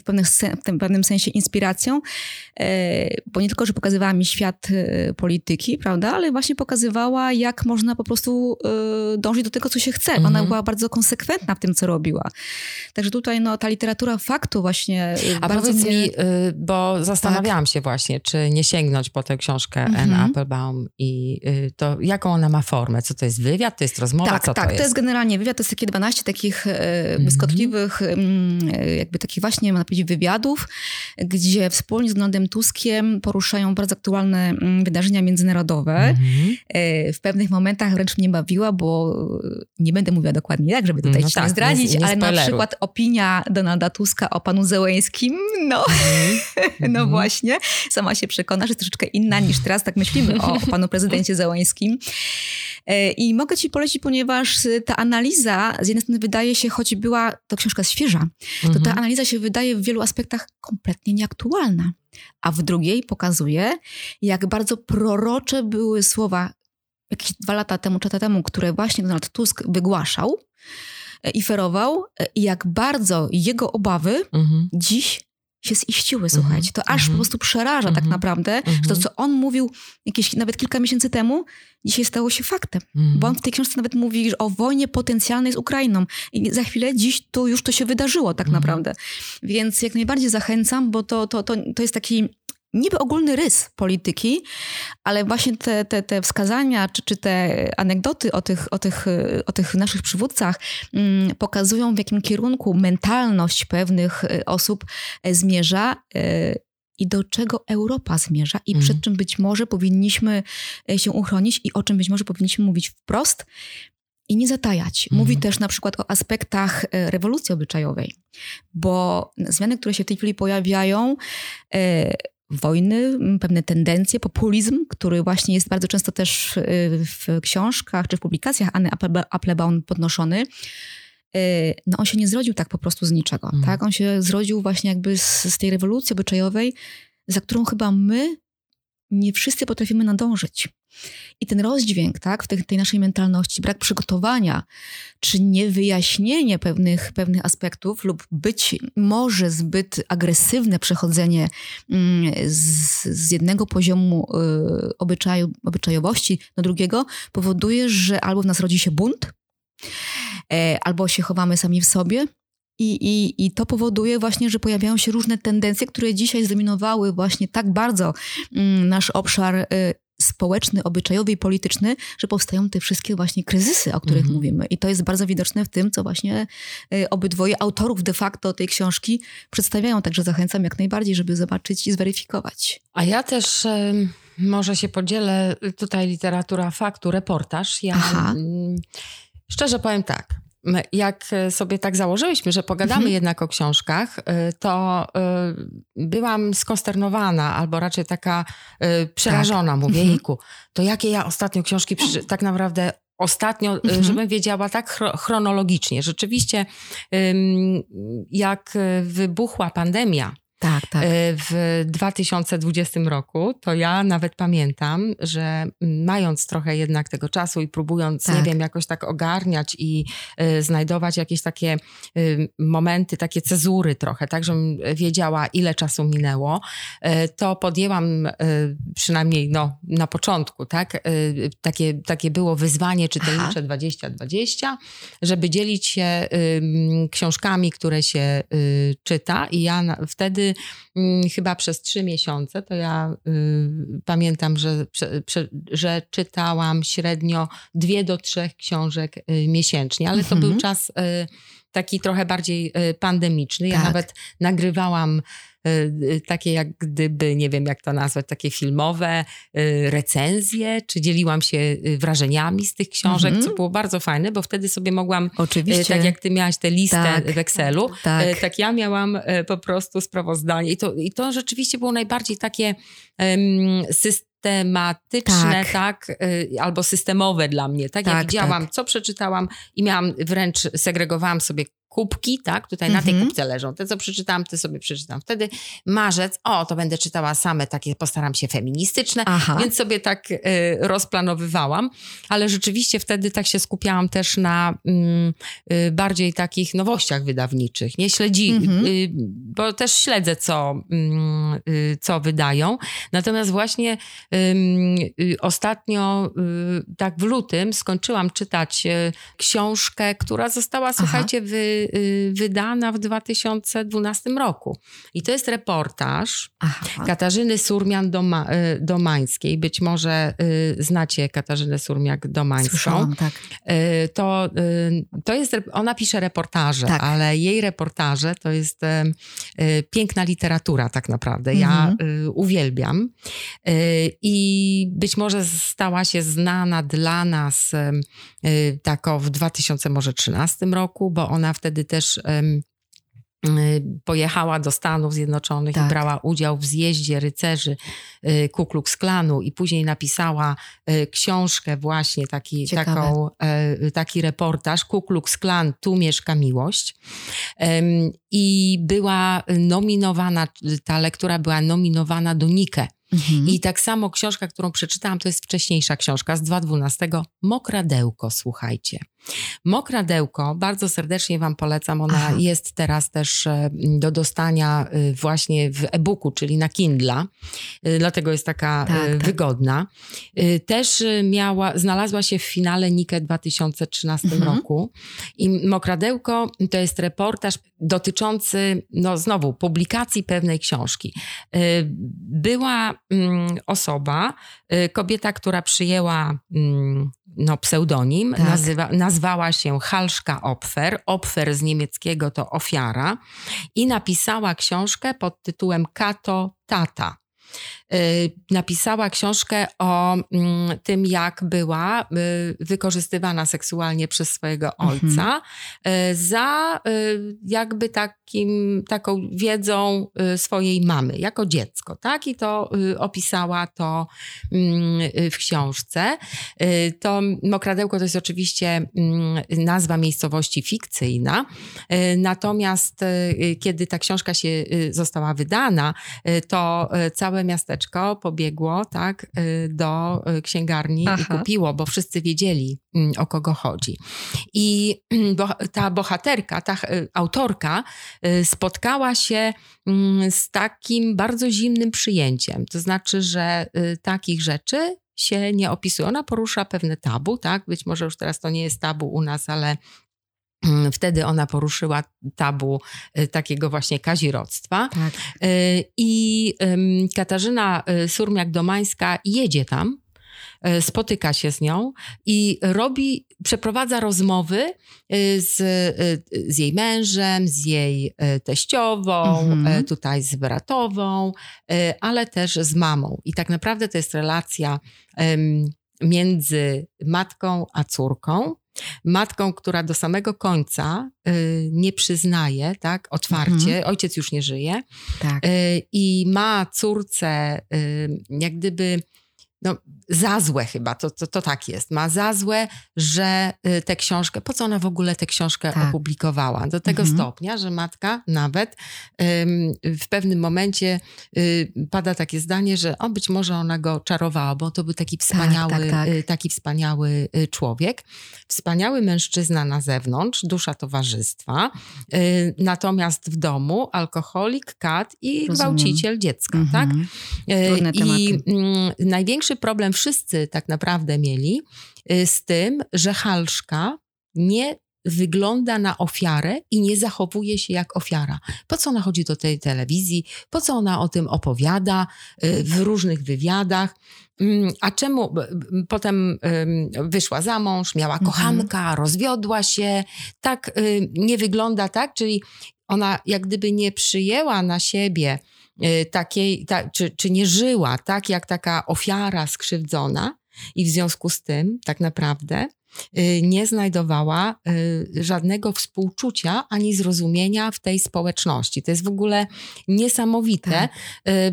w, pewnych, se- w pewnym sensie inspiracją, y, bo nie tylko, że pokazywała mi świat y, polityki, prawda, ale właśnie pokazywała, jak można po prostu dążyć do tego, co się chce. Ona Mhm. była bardzo konsekwentna w tym, co robiła. Także tutaj no, ta literatura faktu właśnie A bardzo powiedz mnie... mi, bo zastanawiałam się właśnie, czy nie sięgnąć po tę książkę Mhm. Anne Applebaum i to jaką ona ma formę? Co to jest wywiad, to jest rozmowa, Tak, co tak, to jest? generalnie wywiad, to jest takie 12 takich e, błyskotliwych, e, jakby takich właśnie, można powiedzieć, wywiadów, gdzie wspólnie z Donaldem Tuskiem poruszają bardzo aktualne mm, wydarzenia międzynarodowe. Mhm. E, W pewnych momentach wręcz mnie bawiła, bo nie będę mówiła dokładnie jak, żeby tutaj No ci tak, nie zdradzić, nie- nie ale na przykład opinia Donalda Tuska o panu Zełęskim, no, no Mhm. właśnie, sama się przekona, że jest troszeczkę inna niż teraz tak myślimy o, o panu prezydencie Zełańskim. E, I mogę ci polecić, ponieważ y, ta analiza z jednej strony wydaje się, choć była to książka świeża, to ta Mhm. analiza się wydaje w wielu aspektach kompletnie nieaktualna. A w drugiej pokazuje, jak bardzo prorocze były słowa jakieś dwa lata temu, trzy lata temu, które właśnie Donald Tusk wygłaszał e, i ferował, e, i jak bardzo jego obawy Mhm. dziś się ziściły, słuchajcie. To aż mhm. po prostu przeraża tak Mhm. naprawdę, że to, Mhm. co on mówił jakieś nawet kilka miesięcy temu, dzisiaj stało się faktem. Mhm. Bo on w tej książce nawet mówi że o wojnie potencjalnej z Ukrainą. I za chwilę, dziś to już to się wydarzyło tak Mhm. naprawdę. Więc jak najbardziej zachęcam, bo to, to, to, to jest taki niby ogólny rys polityki, ale właśnie te, te, te wskazania czy, czy te anegdoty o tych, o, tych, o tych naszych przywódcach mm, pokazują, w jakim kierunku mentalność pewnych y, osób e, zmierza. y, I do czego Europa zmierza, i Mhm. przed czym być może powinniśmy e, się uchronić, i o czym być może powinniśmy mówić wprost i nie zatajać. Mówi Mhm. też na przykład o aspektach rewolucji obyczajowej, bo zmiany, które się w tej chwili pojawiają, wojny, pewne tendencje, populizm, który właśnie jest bardzo często też e, w książkach czy w publikacjach Anny Apple- Applebaum podnoszony, e, no on się nie zrodził tak po prostu z niczego. Mhm. Tak? On się zrodził właśnie jakby z, z tej rewolucji obyczajowej, za którą chyba my nie wszyscy potrafimy nadążyć. I ten rozdźwięk tak, w tej, tej naszej mentalności, brak przygotowania, czy niewyjaśnienie pewnych, pewnych aspektów, lub być może zbyt agresywne przechodzenie mm, z, z jednego poziomu y, obyczaju, obyczajowości do drugiego, powoduje, że albo w nas rodzi się bunt, e, albo się chowamy sami w sobie. I, i, I to powoduje właśnie, że pojawiają się różne tendencje, które dzisiaj zdominowały właśnie tak bardzo mm, nasz obszar y, społeczny, obyczajowy i polityczny, że powstają te wszystkie właśnie kryzysy, o których mhm. mówimy. I to jest bardzo widoczne w tym, co właśnie y, obydwoje autorów de facto tej książki przedstawiają. Także zachęcam jak najbardziej, żeby zobaczyć i zweryfikować. A ja też y, może się podzielę, tutaj literatura faktu, reportaż. Ja Aha. Y, szczerze powiem tak, jak sobie tak założyliśmy, że pogadamy mhm. jednak o książkach, y, to y, byłam skonsternowana, albo raczej taka przerażona. Tak. Mówię, mhm. to jakie ja ostatnio książki tak naprawdę ostatnio, mhm. żebym wiedziała tak chronologicznie. Rzeczywiście, jak wybuchła pandemia, tak, tak. E, w 2020 roku, to ja nawet pamiętam, że mając trochę jednak tego czasu i próbując, tak. nie wiem, jakoś tak ogarniać i y, znajdować jakieś takie y, momenty, takie cezury trochę, tak, żebym wiedziała, ile czasu minęło, y, to podjęłam przynajmniej no, na początku, tak, takie, takie było wyzwanie czytelnicze 2020, żeby dzielić się książkami, które się czyta i ja na, wtedy Mm, chyba przez trzy miesiące, to ja y, pamiętam, że, że czytałam średnio dwie do trzech książek y, miesięcznie, ale to był mhm. czas y, taki trochę bardziej y, pandemiczny. Ja tak. nawet nagrywałam takie jak gdyby, nie wiem jak to nazwać, takie filmowe y, recenzje, czy dzieliłam się wrażeniami z tych książek, mm -hmm. co było bardzo fajne, bo wtedy sobie mogłam, Oczywiście. tak jak ty miałaś tę listę tak. w Excelu, tak. tak ja miałam po prostu sprawozdanie. I to, i to rzeczywiście było najbardziej takie um, systematyczne, tak. tak, albo systemowe dla mnie, tak, tak ja widziałam, tak. co przeczytałam i miałam wręcz, segregowałam sobie kubki, tak? Tutaj na tej mhm. kubce leżą. Te, co przeczytałam, ty sobie przeczytam. Wtedy marzec, o, to będę czytała same takie, postaram się feministyczne, Aha. więc sobie tak y, rozplanowywałam, ale rzeczywiście wtedy tak się skupiałam też na mm, y, bardziej takich nowościach wydawniczych. Nie śledzi, mhm. y, bo też śledzę, co, mm, y, co wydają. Natomiast właśnie y, ostatnio, y, tak w lutym, skończyłam czytać książkę, która została, Aha. słuchajcie, wy, wydana w 2012 roku. I to jest reportaż Aha. Katarzyny Surmian-Domańskiej. Być może y, znacie Katarzynę Surmiak-Domańską. tak. Y, to, to jest, ona pisze reportaże, tak. ale jej reportaże to jest piękna literatura tak naprawdę. Mhm. Ja uwielbiam. I być może stała się znana dla nas tako w 2013 roku, bo ona wtedy wtedy też y, pojechała do Stanów Zjednoczonych tak. i brała udział w zjeździe rycerzy y, Ku Klux Klanu i później napisała y, książkę właśnie, taki, taką, taki reportaż Ku Klux Klan, tu mieszka miłość i była nominowana, ta lektura była nominowana do Nike Mhm. I tak samo książka, którą przeczytałam, to jest wcześniejsza książka z 2012, Mokradełko, słuchajcie. Mokradełko, bardzo serdecznie Wam polecam. Ona Aha. jest teraz też e, do dostania e, właśnie w e-booku, czyli na Kindle, e, dlatego jest taka tak, tak. wygodna. Też miała, znalazła się w finale Nike 2013 mhm. roku. I Mokradełko to jest reportaż dotyczący, no znowu, publikacji pewnej książki. Była mm, osoba, kobieta, która przyjęła mm, no, pseudonim, tak. nazywa, nazwała się Halszka Opfer, Opfer z niemieckiego to ofiara i napisała książkę pod tytułem Kato Tata. Y, napisała książkę o mm, tym, jak była y, wykorzystywana seksualnie przez swojego mhm. ojca mhm. za jakby takim, taką wiedzą swojej mamy, jako dziecko, tak? I to opisała to mm, w książce. To Mokradełko to jest oczywiście mm, nazwa miejscowości fikcyjna, natomiast kiedy ta książka się została wydana, to całe miasteczko pobiegło tak, y, do y, księgarni Aha. i kupiło, bo wszyscy wiedzieli, mm, o kogo chodzi. I ta bohaterka, ta y, autorka spotkała się mm, z takim bardzo zimnym przyjęciem. To znaczy, że takich rzeczy się nie opisuje. Ona porusza pewne tabu, tak? Być może już teraz to nie jest tabu u nas, ale Mm, wtedy ona poruszyła tabu y, takiego właśnie kazirodztwa. Tak. Y, I Katarzyna y, Surmiak-Domańska jedzie tam spotyka się z nią i robi, przeprowadza rozmowy z, z jej mężem, z jej teściową, mhm. tutaj z bratową, ale też z mamą. I tak naprawdę to jest relacja między matką a córką matką, która do samego końca y, nie przyznaje, tak, otwarcie, mhm. ojciec już nie żyje tak. y, i ma córce y, jak gdyby no, za złe chyba, to, to, to tak jest. Ma za złe, że y, tę książkę, po co ona w ogóle tę książkę tak. opublikowała? Do tego mhm. stopnia, że matka nawet ym, w pewnym momencie y, pada takie zdanie, że o, być może ona go czarowała, bo to był taki tak, wspaniały, tak, tak, y, taki wspaniały y, człowiek. Wspaniały mężczyzna na zewnątrz, dusza towarzystwa, y, natomiast w domu alkoholik, kat i Rozumiem. gwałciciel dziecka, tak? mhm. tak? I mm, problem wszyscy tak naprawdę mieli y, z tym, że Halszka nie wygląda na ofiarę i nie zachowuje się jak ofiara. Po co ona chodzi do tej telewizji? Po co ona o tym opowiada y, w różnych wywiadach? Mm, a czemu potem wyszła za mąż, miała mhm. kochanka, mhm. rozwiodła się? Tak y, nie wygląda tak, czyli ona jak gdyby nie przyjęła na siebie takiej, ta, czy, czy nie żyła tak jak taka ofiara skrzywdzona i w związku z tym tak naprawdę y, nie znajdowała y, żadnego współczucia ani zrozumienia w tej społeczności. To jest w ogóle niesamowite, tak.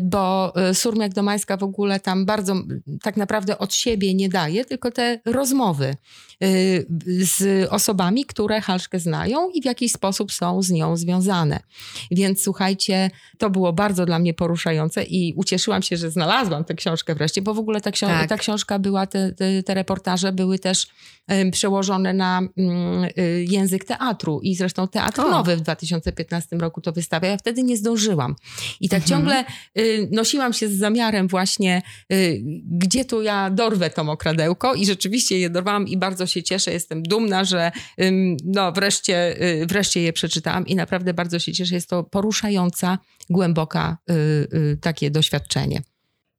bo Surmiak Domańska w ogóle tam bardzo tak naprawdę od siebie nie daje, tylko te rozmowy Y, z osobami, które Halszkę znają i w jakiś sposób są z nią związane. Więc słuchajcie, to było bardzo dla mnie poruszające i ucieszyłam się, że znalazłam tę książkę wreszcie, bo w ogóle ta, książ tak. ta książka była, te, te, te, reportaże były też przełożone na mm, y, język teatru i zresztą Teatr o. Nowy w 2015 roku to wystawia. Ja wtedy nie zdążyłam. I tak mhm. ciągle y, nosiłam się z zamiarem właśnie, gdzie tu ja dorwę to okradełko i rzeczywiście je dorwałam i bardzo się cieszę, jestem dumna, że no, wreszcie, y, wreszcie je przeczytałam i naprawdę bardzo się cieszę. Jest to poruszająca, głęboka y, y, takie doświadczenie.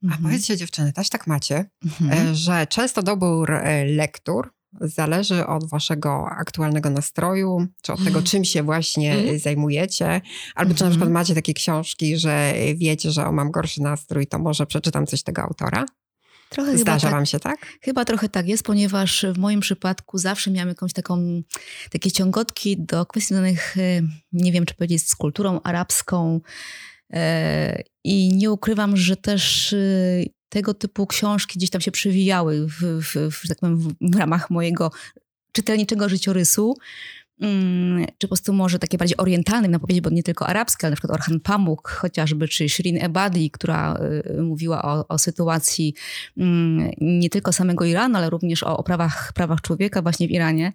A mhm. powiedzcie dziewczyny, też tak macie, mhm. E, że często dobór e, lektur zależy od waszego aktualnego nastroju, czy od tego, czym się właśnie mhm. zajmujecie, albo czy na przykład macie takie książki, że wiecie, że o, mam gorszy nastrój, to może przeczytam coś tego autora? Trochę Zdarza tak, wam się tak? Chyba trochę tak jest, ponieważ w moim przypadku zawsze miałam jakąś taką, takie ciągotki do kwestii związanych, e, nie wiem czy powiedzieć, z kulturą arabską e, i nie ukrywam, że też e, tego typu książki gdzieś tam się przewijały w, w, w, tak powiem, w ramach mojego czytelniczego życiorysu. Mm, czy po prostu może takie bardziej orientalne na powiedzieć, bo nie tylko arabskie, ale na przykład Orhan Pamuk chociażby, czy Shirin Ebadi, która y, mówiła o, o sytuacji mm, nie tylko samego Iranu, ale również o, o prawach, prawach człowieka właśnie w Iranie.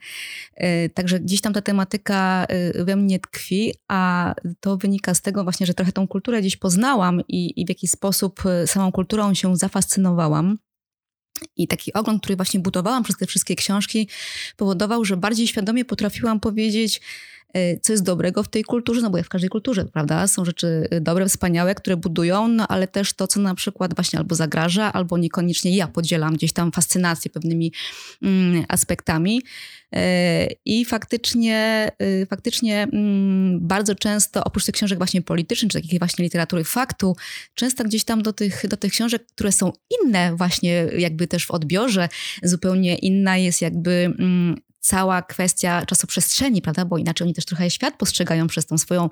Y, także gdzieś tam ta tematyka y, we mnie tkwi, a to wynika z tego właśnie, że trochę tą kulturę gdzieś poznałam i, i w jakiś sposób samą kulturą się zafascynowałam. I taki ogląd, który właśnie budowałam przez te wszystkie książki, powodował, że bardziej świadomie potrafiłam powiedzieć, co jest dobrego w tej kulturze, no bo jak w każdej kulturze, prawda? Są rzeczy e, dobre, wspaniałe, które budują, no ale też to, co na przykład właśnie albo zagraża, albo niekoniecznie ja podzielam gdzieś tam fascynację pewnymi mm, aspektami. E, I faktycznie, y, faktycznie mm, bardzo często, oprócz tych książek właśnie politycznych, czy takiej właśnie literatury faktu, często gdzieś tam do tych, do tych książek, które są inne właśnie jakby też w odbiorze, zupełnie inna jest jakby mm, cała kwestia czasoprzestrzeni, prawda, bo inaczej oni też trochę świat postrzegają przez tą swoją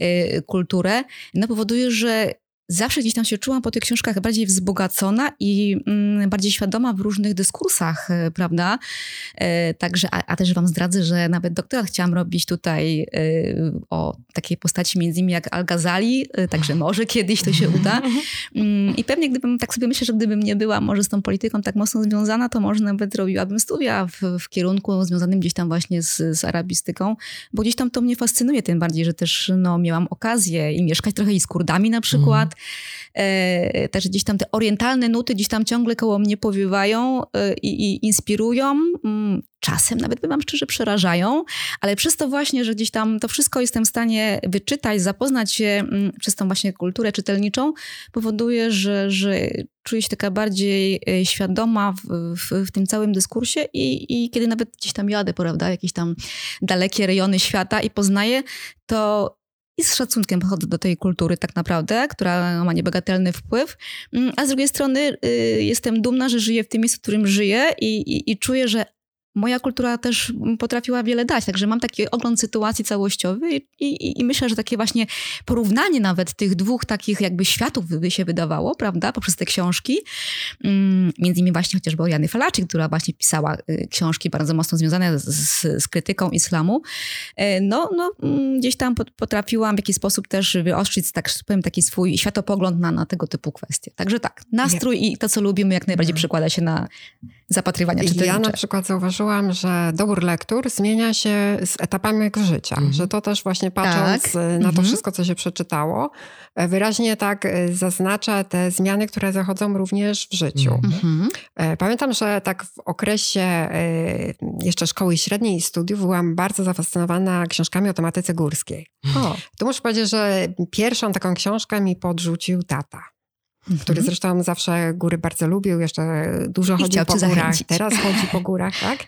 y, kulturę, no powoduje, że zawsze gdzieś tam się czułam po tych książkach bardziej wzbogacona i mm, bardziej świadoma w różnych dyskursach, e, prawda? E, także, a, a, też wam zdradzę, że nawet doktorat chciałam robić tutaj e, o takiej postaci między innymi jak Al-Ghazali, e, także może kiedyś to się uda. Mm, I pewnie gdybym, tak sobie myślę, że gdybym nie była może z tą polityką tak mocno związana, to może nawet robiłabym studia w, w kierunku związanym gdzieś tam właśnie z, z arabistyką, bo gdzieś tam to mnie fascynuje, tym bardziej, że też no, miałam okazję i mieszkać trochę i z Kurdami na przykład, Także gdzieś tam te orientalne nuty gdzieś tam ciągle koło mnie powiewają e, i, inspirują. Mm, czasem nawet, bym wam szczerze, przerażają, ale przez to właśnie, że gdzieś tam to wszystko jestem w stanie wyczytać, zapoznać się mm, przez tą właśnie kulturę czytelniczą, powoduje, że, że czuję się taka bardziej e, świadoma w, w, w, tym całym dyskursie i, i kiedy nawet gdzieś tam jadę, prawda, jakieś tam dalekie rejony świata i poznaję, to i z szacunkiem podchodzę do tej kultury tak naprawdę, która ma niebagatelny wpływ, mm, a z drugiej strony y, jestem dumna, że żyję w tym miejscu, w którym żyję i, i, i czuję, że moja kultura też potrafiła wiele dać. Także mam taki ogląd sytuacji całościowy i, i, i, myślę, że takie właśnie porównanie nawet tych dwóch takich jakby światów by się wydawało, prawda, poprzez te książki. Mm, między innymi właśnie chociażby o Jany Falaczy, która właśnie pisała y, książki bardzo mocno związane z, z, z krytyką islamu. E, no, no, mm, gdzieś tam potrafiłam w jakiś sposób też wyostrzyć, tak powiem, taki swój światopogląd na, na tego typu kwestie. Także tak, nastrój i to, co lubimy, jak najbardziej no. przekłada się na zapatrywania czytelnicze. Ja na przykład zauważyłam, że dobór lektur zmienia się z etapami mojego życia, mm. że to też właśnie patrząc tak. na to mm -hmm. wszystko, co się przeczytało, e, wyraźnie tak e, zaznacza te zmiany, które zachodzą również w życiu. Mm -hmm. Pamiętam, że tak w okresie jeszcze szkoły średniej i studiów byłam bardzo zafascynowana książkami o tematyce górskiej. O. Tu muszę powiedzieć, że pierwszą taką książkę mi podrzucił tata który mhm. zresztą zawsze góry bardzo lubił, jeszcze dużo I chodził po górach, zachęcić. teraz chodzi po górach, tak?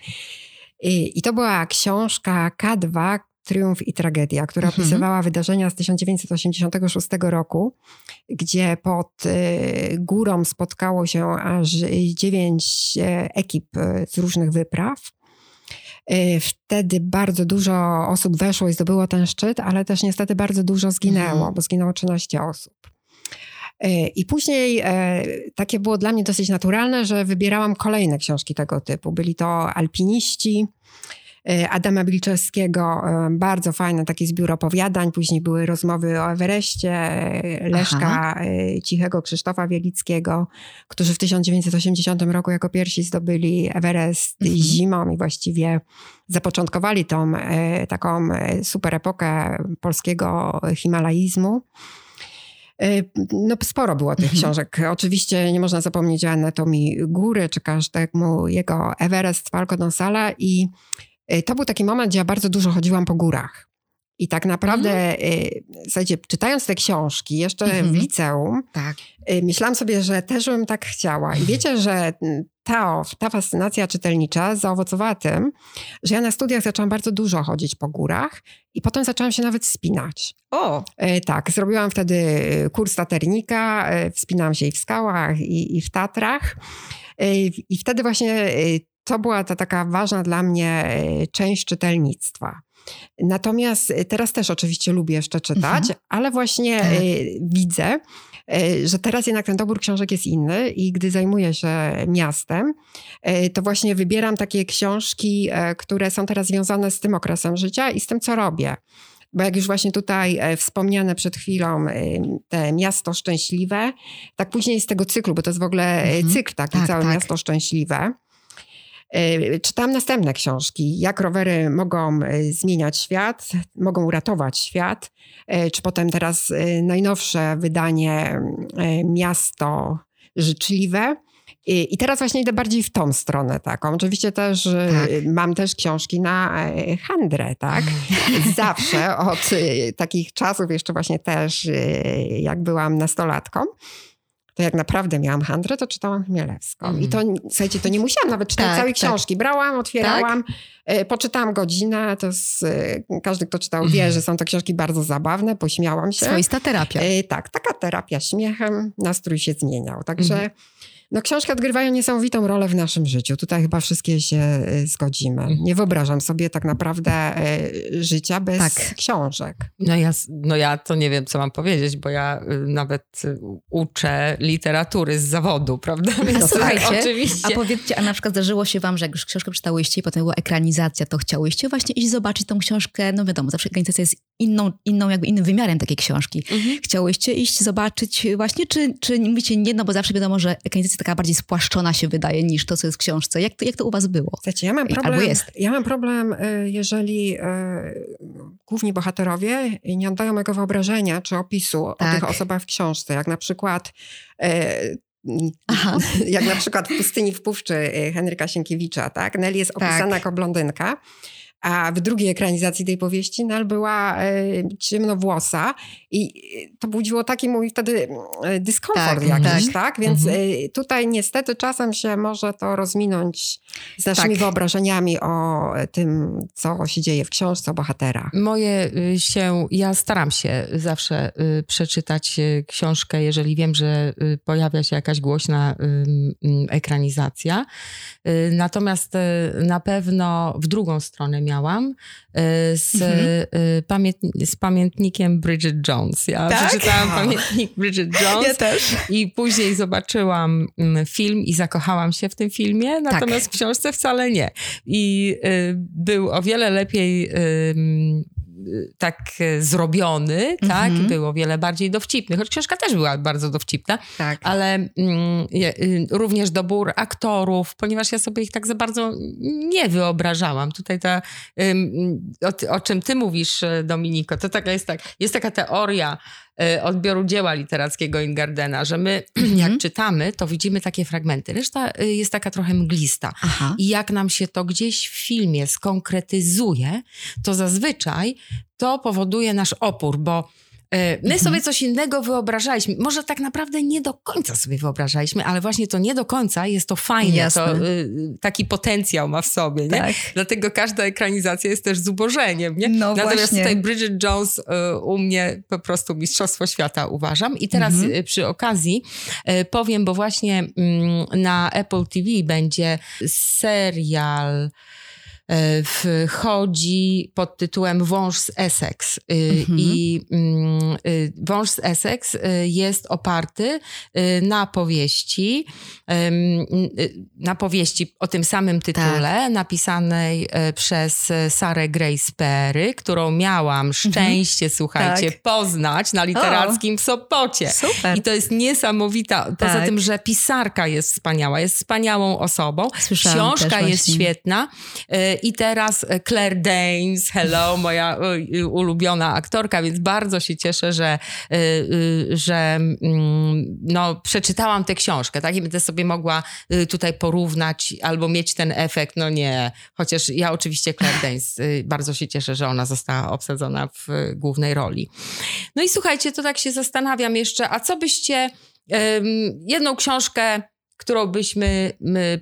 I, I, to była książka K2, Triumf i Tragedia, która mhm. opisywała wydarzenia z 1986 roku, gdzie pod y, górą spotkało się aż dziewięć e, ekip e, z różnych wypraw. E, wtedy bardzo dużo osób weszło i zdobyło ten szczyt, ale też niestety bardzo dużo zginęło, mhm. bo zginęło 13 osób. E, I później e, takie było dla mnie dosyć naturalne, że wybierałam kolejne książki tego typu. Byli to alpiniści, e, Adama Bilczewskiego, bardzo fajny taki zbiór opowiadań. Później były rozmowy o Everestie, Leszka Aha. Cichego, Krzysztofa Wielickiego, którzy w 1980 roku jako pierwsi zdobyli Everest mhm. zimą i właściwie zapoczątkowali tą taką super epokę polskiego himalaizmu. E, no, sporo było tych mhm. książek. Oczywiście nie można zapomnieć o anatomii góry, czy każdemu jego Everest, Falco Donsala i e, to był taki moment, gdzie ja bardzo dużo chodziłam po górach. I tak naprawdę, mhm. słuchajcie, czytając te książki jeszcze mhm. w liceum, tak. myślałam sobie, że też bym tak chciała. I wiecie, że ta, ta fascynacja czytelnicza zaowocowała tym, że ja na studiach zaczęłam bardzo dużo chodzić po górach i potem zaczęłam się nawet spinać. O! E, tak, zrobiłam wtedy kurs taternika, wspinałam się i w skałach, i, i w Tatrach. I wtedy właśnie to była ta taka ważna dla mnie część czytelnictwa. Natomiast teraz też oczywiście lubię jeszcze czytać, mhm. ale właśnie tak. widzę, E, że teraz jednak ten dobór książek jest inny i gdy zajmuję się miastem, e, to właśnie wybieram takie książki, e, które są teraz związane z tym okresem życia i z tym, co robię. Bo jak już właśnie tutaj wspomniane przed chwilą te Miasto Szczęśliwe, tak później z tego cyklu, bo to jest w ogóle mhm. cykl taki, tak, całe tak. Miasto Szczęśliwe. Czytam następne książki, jak rowery mogą zmieniać świat, mogą uratować świat, E, czy potem teraz e, najnowsze wydanie e, Miasto Życzliwe. I teraz właśnie idę bardziej w tą stronę taką. Oczywiście też tak. mam też książki na handrę, tak? Zawsze od takich czasów jeszcze właśnie też jak byłam nastolatką to jak naprawdę miałam handrę, to czytałam Chmielewską. Mm. I to, słuchajcie, to nie musiałam nawet czytać tak, całej tak. książki. Brałam, otwierałam, tak? e, poczytałam godzinę. To jest, e, każdy, kto czytał, wie, mm. że są to książki bardzo zabawne, pośmiałam się. Swoista terapia. E, tak, taka terapia śmiechem, nastrój się zmieniał. Także... Mm no książki odgrywają niesamowitą rolę w naszym życiu. Tutaj chyba wszystkie się e, zgodzimy. Mhm. Nie wyobrażam sobie tak naprawdę e, życia bez tak. książek. No ja, no ja to nie wiem, co mam powiedzieć, bo ja y, nawet y, uczę literatury z zawodu, prawda? Więc no, słuchajcie, oczywiście. a powiedzcie, a na przykład zdarzyło się wam, że jak już książkę czytałyście i potem była ekranizacja, to chciałyście właśnie iść zobaczyć tą książkę, no wiadomo, zawsze ekranizacja jest inną, inną jakby innym wymiarem takiej książki. Mhm. Chciałyście iść zobaczyć właśnie, czy, czy mówicie nie, no bo zawsze wiadomo, że ekranizacja taka bardziej spłaszczona się wydaje niż to, co jest w książce. Jak to, jak to u was było? Ja mam problem, Albo jest. Ja mam problem, y, jeżeli y, główni bohaterowie nie oddają mojego wyobrażenia czy opisu tak. o tych osobach w książce, jak na przykład e, Aha. jak na przykład w Pustyni w Puszczy Henryka Sienkiewicza, tak? Nelly jest opisana tak. jako blondynka, a w drugiej ekranizacji tej powieści Nel była e, ciemnowłosa i to budziło taki mój wtedy e, dyskomfort tak, jakiś, tak? tak? Więc mhm. e, tutaj niestety czasem się może to rozminąć z naszymi tak. wyobrażeniami o tym, co się dzieje w książce o bohaterach. Moje y, się, ja staram się zawsze y, przeczytać y, książkę, jeżeli wiem, że pojawia się jakaś głośna ekranizacja. Natomiast na pewno w drugą stronę miałam miałam e, z, mhm. Pamiętni z pamiętnikiem Bridget Jones. Ja tak? przeczytałam pamiętnik Bridget Jones ja też. i później zobaczyłam mm, film i zakochałam się w tym filmie, natomiast tak. w książce wcale nie. I y, był o wiele lepiej y, tak e, zrobiony, tak? Mm -hmm. Był o wiele bardziej dowcipny, choć książka też była bardzo dowcipna, tak. ale mm, y, również dobór aktorów, ponieważ ja sobie ich tak za bardzo nie wyobrażałam. Tutaj ta, o, o czym ty mówisz, Dominiko, to taka jest tak, jest taka teoria, odbioru dzieła literackiego Ingardena, że my jak mhm. czytamy, to widzimy takie fragmenty. Reszta e, jest taka trochę mglista. Aha. I jak nam się to gdzieś w filmie skonkretyzuje, to zazwyczaj to powoduje nasz opór, bo E, my mhm. sobie coś innego wyobrażaliśmy. Może tak naprawdę nie do końca sobie wyobrażaliśmy, ale właśnie to nie do końca jest to fajne. Jasne. To, y, taki potencjał ma w sobie. Nie? Tak. Dlatego każda ekranizacja jest też zubożeniem. Nie? No Natomiast właśnie. tutaj Bridget Jones y, u mnie po prostu Mistrzostwo Świata uważam. I teraz mhm. Y, przy okazji powiem, bo właśnie mm, na Apple TV będzie serial E, wchodzi pod tytułem Wąż z Essex. E, mhm. I mm, e, Wąż z Essex jest oparty na powieści, na powieści o tym samym tytule, tak. napisanej przez Sarę Grace Perry, którą miałam mhm. szczęście, mhm. słuchajcie, tak. poznać na literackim o. Sopocie. Super. I to jest niesamowita, tak. poza tym, że pisarka jest wspaniała, jest wspaniałą osobą. Słyszałam Książka jest świetna i teraz Claire Danes, hello, moja e, ulubiona aktorka, więc bardzo się cieszę, że, e, że mm, no, przeczytałam tę książkę, tak? I będę sobie mogła tutaj porównać albo mieć ten efekt, no nie. Chociaż ja oczywiście Claire Danes bardzo się cieszę, że ona została obsadzona w głównej roli. No i słuchajcie, to tak się zastanawiam jeszcze, a co byście jedną książkę którą byśmy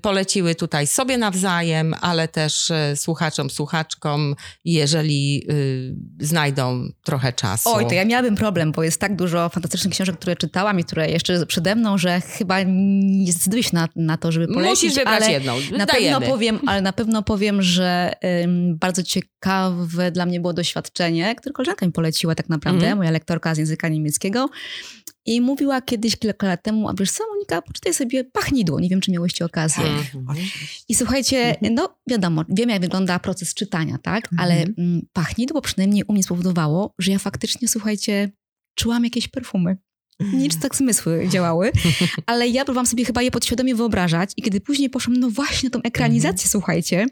poleciły tutaj sobie nawzajem, ale też e, słuchaczom, słuchaczkom, jeżeli y, znajdą trochę czasu. Oj, to ja miałabym problem, bo jest tak dużo fantastycznych książek, które czytałam i które jeszcze przede mną, że chyba nie zdecydujesz na, na to, żeby polecić. Musisz wybrać jedną. Na pewno powiem, ale na pewno powiem, że ym, bardzo ciekawe dla mnie było doświadczenie, które koleżanka mi poleciła tak naprawdę, mm. moja lektorka z języka niemieckiego. I mówiła kiedyś kilka lat temu, a wiesz co, Monika, poczytaj sobie Pachnidło. Nie wiem, czy miałyście okazję. Mhm. I słuchajcie, mhm. no wiadomo, wiem jak wygląda proces czytania, tak? Ale mhm. mm, Pachnidło przynajmniej u mnie spowodowało, że ja faktycznie, słuchajcie, czułam jakieś perfumy. Nic tak zmysły działały, ale ja próbowałam sobie chyba je podświadomie wyobrażać i kiedy później poszłam, no właśnie tą ekranizację, słuchajcie,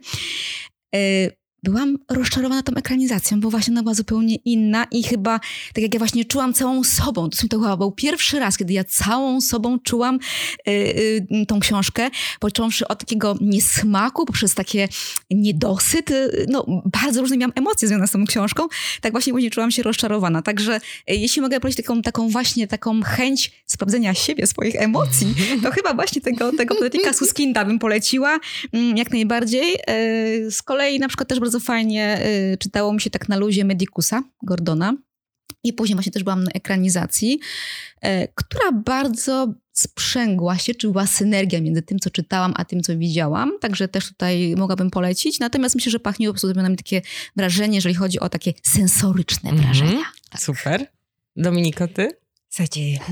y, byłam rozczarowana tą ekranizacją, bo właśnie ona była zupełnie inna i chyba tak jak ja właśnie czułam całą sobą, to chyba był pierwszy raz, kiedy ja całą sobą czułam y, y, tą książkę, począwszy od takiego niesmaku, poprzez takie niedosyt, y, no bardzo różne miałam emocje związane z tą książką, tak właśnie później czułam się rozczarowana. Także y, jeśli mogę polecić taką, taką właśnie taką chęć sprawdzenia siebie, swoich emocji, to chyba właśnie tego, tego Patryka Suskinda bym poleciła mm, jak najbardziej. Y, z kolei na przykład też bardzo fajnie y, czytało mi się tak na luzie Medicusa Gordona. I później właśnie też byłam na ekranizacji, y, która bardzo sprzęgła się, czy była synergia między tym, co czytałam, a tym, co widziałam. Także też tutaj mogłabym polecić. Natomiast myślę, że pachnie po prostu na mnie takie wrażenie, jeżeli chodzi o takie sensoryczne mm -hmm. wrażenia. Tak. Super. Dominiko, ty?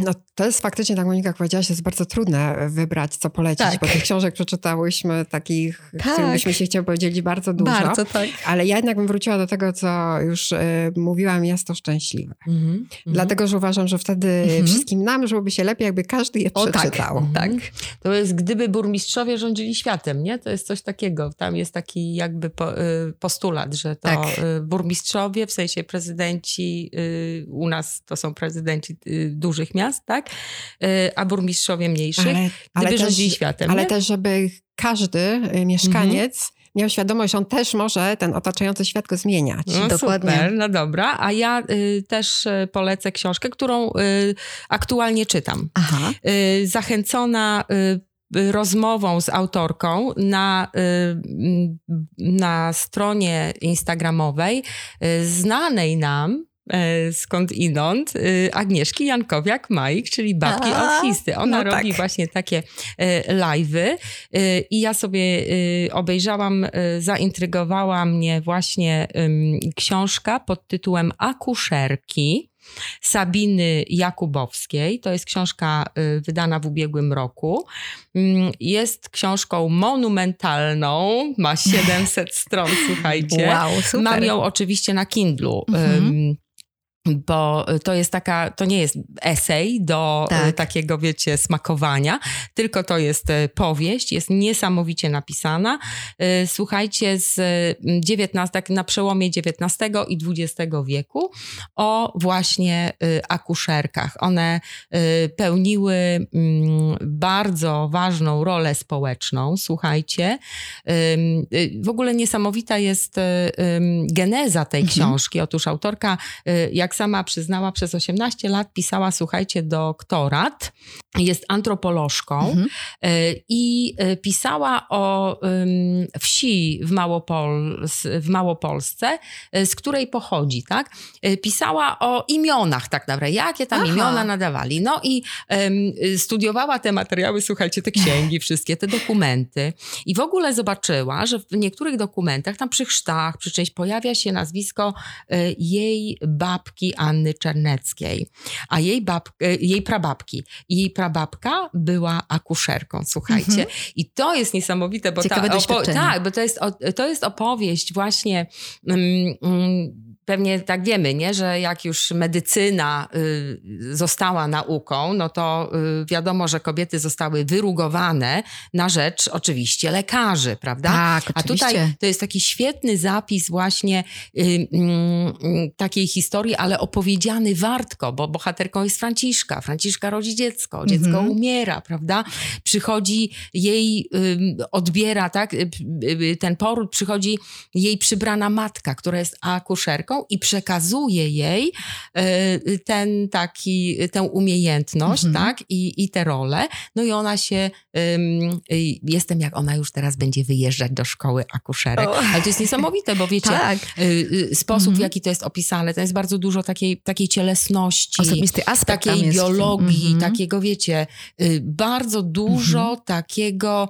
No to jest faktycznie, tak Monika powiedziałaś, jest bardzo trudne wybrać, co polecić, tak. bo tych książek przeczytałyśmy takich, tak. byśmy się chcieli powiedzieli bardzo dużo. Bardzo, tak. Ale ja jednak bym wróciła do tego, co już y, mówiłam, jest to szczęśliwe. Mm -hmm. Dlatego, że uważam, że wtedy mm -hmm. wszystkim nam żyłoby się lepiej, jakby każdy je o, przeczytał. Tak, tak. To jest gdyby burmistrzowie rządzili światem, nie? To jest coś takiego. Tam jest taki jakby po, y, postulat, że to tak. y, burmistrzowie, w sensie prezydenci, y, u nas to są prezydenci dużych miast, tak? A burmistrzowie mniejszych, ale, ale gdyby też, rządzili światem. Ale nie? też, żeby każdy mieszkaniec mhm miał świadomość, on też może ten otaczający świat go zmieniać. No, Dokładnie. Super, no dobra. A ja y, też y, polecę książkę, którą y, aktualnie czytam. Aha. Y, zachęcona y, rozmową z autorką na, y, na stronie instagramowej znanej nam skąd inąd y, Agnieszki Jankowiak-Majk, czyli babki autisty. Ona no robi tak. właśnie takie e, live'y i ja sobie obejrzałam, zaintrygowała mnie właśnie książka pod tytułem Akuszerki. Sabiny Jakubowskiej. To jest książka wydana w ubiegłym roku. Mm, jest książką monumentalną, ma 700 stron, słuchajcie. Wow, super. Mam ją oczywiście na Kindlu. Mhm bo to jest taka, to nie jest esej do e, tak. takiego, wiecie, smakowania, tylko to jest e, powieść, jest niesamowicie napisana. E, słuchajcie, z XIX, tak na przełomie XIX i XX wieku o właśnie akuszerkach. One pełniły mm, bardzo ważną rolę społeczną, słuchajcie. W ogóle niesamowita jest geneza tej mhm. książki. Otóż autorka, jak sama przyznała, przez 18 lat pisała, słuchajcie, doktorat. Jest antropolożką mhm. E, i e, pisała o wsi w, Małopol w Małopolsce, e, z której pochodzi, tak? Pisała o imionach tak naprawdę, jakie tam Aha. imiona nadawali. No i studiowała te materiały, słuchajcie, te księgi, wszystkie te dokumenty i w ogóle zobaczyła, że w niektórych dokumentach, tam przy chrztach, przy czymś pojawia się nazwisko jej babki babki Anny Czerneckiej, a jej, bab, e, jej prababki. I jej prababka była akuszerką, słuchajcie. Mhm. I to jest niesamowite, bo, ta, opo- tak, bo to jest, to jest opowieść właśnie... Mm, pewnie tak wiemy, nie? że jak już medycyna y, została nauką, no to y, wiadomo, że kobiety zostały wyrugowane na rzecz oczywiście lekarzy, prawda? Tak, oczywiście. A tutaj to jest taki świetny zapis właśnie y, y, takiej historii, ale opowiedziany wartko, bo bohaterką jest Franciszka. Franciszka rodzi dziecko, dziecko mhm. umiera, prawda? Przychodzi jej, odbiera, tak? Y, y, ten poród, przychodzi jej przybrana matka, która jest akuszerką, i przekazuje jej e, ten taki, tę umiejętność, mhm. tak, I, i tę rolę. No i ona się, jestem jak ona już teraz będzie wyjeżdżać do szkoły akuszerek. O. Ale to jest niesamowite, bo wiecie, tak. Y, y, sposób, mhm. w jaki to jest opisane, to jest bardzo dużo takiej, takiej cielesności, Osobisty aspekt takiej biologii, mhm. takiego, wiecie, y, bardzo dużo mhm. takiego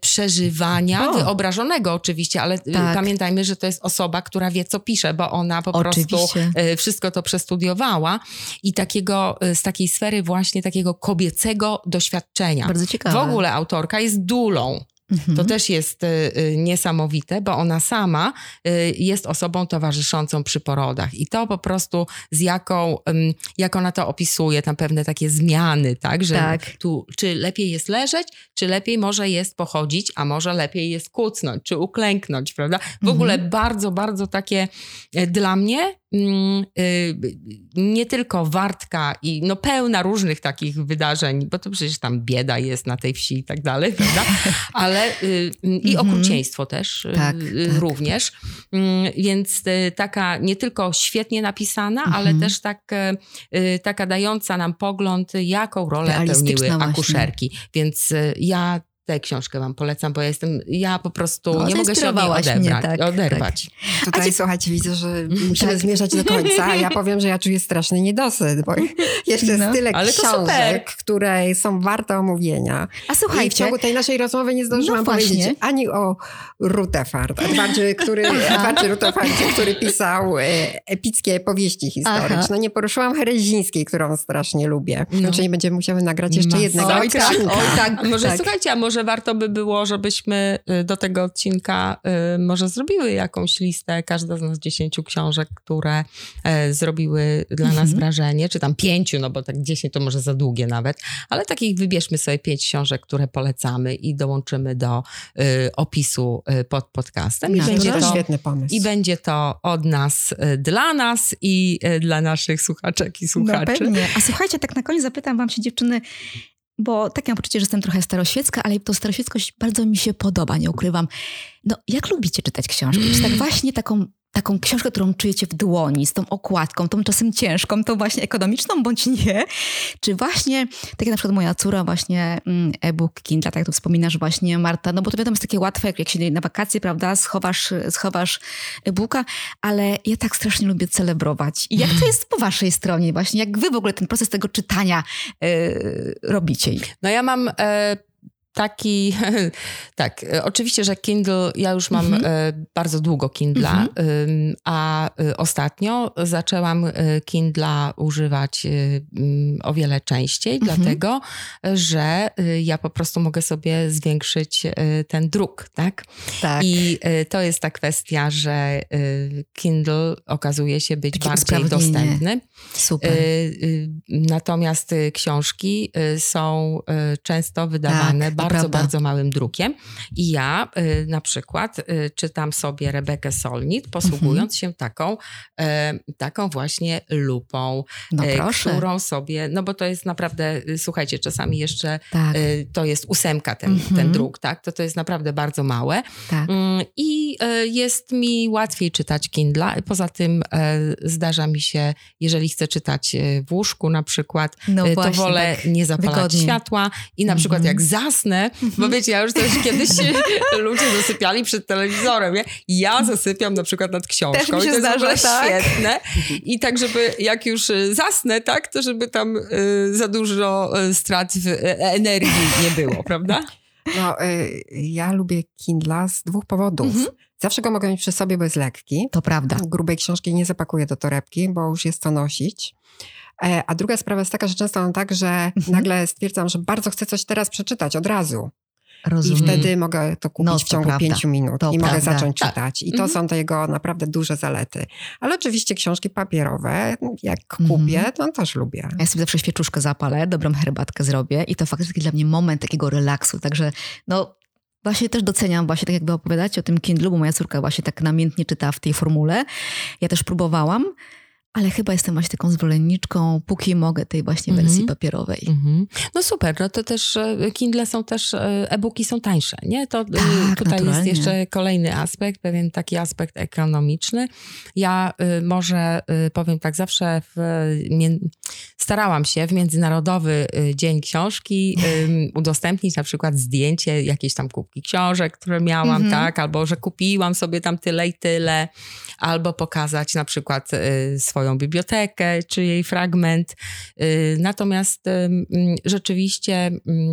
przeżywania, o. wyobrażonego oczywiście, ale tak. pamiętajmy, że to jest osoba, która wie, co pisze, bo ona po Oczywiście. prostu e, wszystko to przestudiowała i takiego, e, z takiej sfery właśnie takiego kobiecego doświadczenia. Bardzo ciekawe. W ogóle autorka jest dulą. Mhm. To też jest y, y, niesamowite, bo ona sama y, jest osobą towarzyszącą przy porodach i to po prostu z jaką, jak ona to opisuje, tam pewne takie zmiany, tak, że tak. tu czy lepiej jest leżeć, czy lepiej może jest pochodzić, a może lepiej jest kucnąć, czy uklęknąć, prawda? W mhm. ogóle bardzo, bardzo takie dla mnie nie tylko wartka i no pełna różnych takich wydarzeń, bo to przecież tam bieda jest na tej wsi i tak dalej, prawda? Ale y, i mhm. okrucieństwo też y, tak, tak, również. Mm, więc taka nie tylko świetnie napisana, ale mhm. też tak, taka dająca nam pogląd, jaką rolę pełniły akuszerki. Więc ja tę książkę wam polecam, bo ja jestem, ja po prostu No, nie mogę się od niej zainspirowałaś mnie, odebrać. tak, oderwać. Tutaj, słuchajcie, widzę, że musimy zmierzać do końca. a Ja powiem, że ja czuję straszny niedosyt, bo jeszcze jest No, tyle książek, które są warte omówienia. A I w słuchajcie, ciągu tej naszej rozmowy nie zdążyłam No powiedzieć ani o Rutherford, Edwardzie, który, Edwardzie Rutherfordzie, który pisał e, epickie powieści historyczne. Aha. Nie poruszyłam Herezińskiej, którą strasznie lubię. No. Znaczy nie będziemy musiały nagrać jeszcze jednego Masakra. odcinka. Oj, tak, A może tak. słuchajcie, a może warto by było, żebyśmy y, do tego odcinka y, może zrobiły jakąś listę, każda z nas dziesięciu książek, które e, zrobiły dla nas Mhm. wrażenie, czy tam pięciu, no bo tak dziesięć to może za długie nawet, ale takich wybierzmy sobie pięć książek, które polecamy i dołączymy do y, opisu pod podcastem. I No, będzie to to świetny pomysł. i będzie to od nas dla nas i dla naszych słuchaczek i No słuchaczy. pewnie. A słuchajcie, tak na koniec zapytam wam się dziewczyny, bo tak mam poczucie, że jestem trochę staroświecka, ale to staroświeckość bardzo mi się podoba, nie ukrywam. No, jak lubicie czytać książki? Czy tak właśnie taką, taką książkę, którą czujecie w dłoni, z tą okładką, tą czasem ciężką, tą właśnie ekonomiczną, bądź nie? Czy właśnie, tak jak na przykład moja córa właśnie mm, e-book Kindle, tak jak tu wspominasz właśnie Marta, no bo to wiadomo jest takie łatwe, jak, jak się na wakacje, prawda, schowasz, schowasz e-booka, ale ja tak strasznie lubię celebrować. I jak to jest po waszej stronie właśnie? Jak wy w ogóle ten proces tego czytania e, robicie? No ja mam e, taki, tak, e, oczywiście, że Kindle, ja już mam Mhm. e, bardzo długo Kindla, ym, a e, ostatnio zaczęłam Kindla używać mm, o wiele częściej, Mhm. dlatego, że ja po prostu mogę sobie zwiększyć ten druk, tak? Tak. I to jest ta kwestia, że Kindle okazuje się być bardziej dostępny. Super. Y, Natomiast książki są często wydawane Tak, bardzo, prawda. bardzo małym drukiem. I ja y, na przykład y, czytam sobie Rebekę Solnit, posługując Mhm. się taką, e, taką właśnie lupą, no e, proszę. którą sobie, no bo to jest naprawdę, y, słuchajcie, czasami jeszcze Tak, y, to jest ósemka ten, Mhm. ten druk, tak? To to jest naprawdę bardzo małe. tak. Mm, I jest mi łatwiej czytać Kindla. Poza tym zdarza mi się, jeżeli chcę czytać w łóżku na przykład, No to właśnie, wolę tak nie zapalać wygodniej. światła i na przykład Mhm. jak zasnę, bo wiecie, ja już też kiedyś ludzie zasypiali przed telewizorem, nie? Ja zasypiam na przykład nad książką Też mi się i to jest zdarza, tak. świetne. I tak, żeby jak już e, zasnę, tak, to żeby tam e, za dużo e, strat w e, energii nie było, prawda? No, y, ja lubię Kindla z dwóch powodów. Mhm. Zawsze go mogę mieć przy sobie, bo jest lekki. To prawda. Grubej książki nie zapakuję do torebki, bo już jest co nosić. E, A druga sprawa jest taka, że często mam tak, że Mhm. nagle stwierdzam, że bardzo chcę coś teraz przeczytać od razu. I Rozumiem. wtedy mogę to kupić No, w ciągu prawda. pięciu minut To i mogę prawda. zacząć Tak. czytać. I to Mhm. są te jego naprawdę duże zalety. Ale oczywiście książki papierowe, jak Mhm. kupię, to też lubię. Ja sobie zawsze świeczuszkę zapalę, dobrą herbatkę zrobię i to faktycznie dla mnie moment takiego relaksu. Także no właśnie też doceniam właśnie tak jak wy opowiadacie o tym Kindlu, bo moja córka właśnie tak namiętnie czyta w tej formule. Ja też próbowałam, ale chyba jestem właśnie taką zwolenniczką, póki mogę, tej właśnie Mhm. wersji papierowej. Mhm. No super, no to też e, Kindle są też, e, e-booki są tańsze, nie? To e, Tak, tutaj naturalnie. jest jeszcze kolejny aspekt, pewien taki aspekt ekonomiczny. Ja y, może y, powiem tak, zawsze w, starałam się w Międzynarodowy y, Dzień Książki ym, udostępnić na przykład zdjęcie jakiejś tam kubki książek, które miałam, Mhm. tak? Albo, że kupiłam sobie tam tyle i tyle. Albo pokazać na przykład y, swoją bibliotekę, czy jej fragment. Y, Natomiast rzeczywiście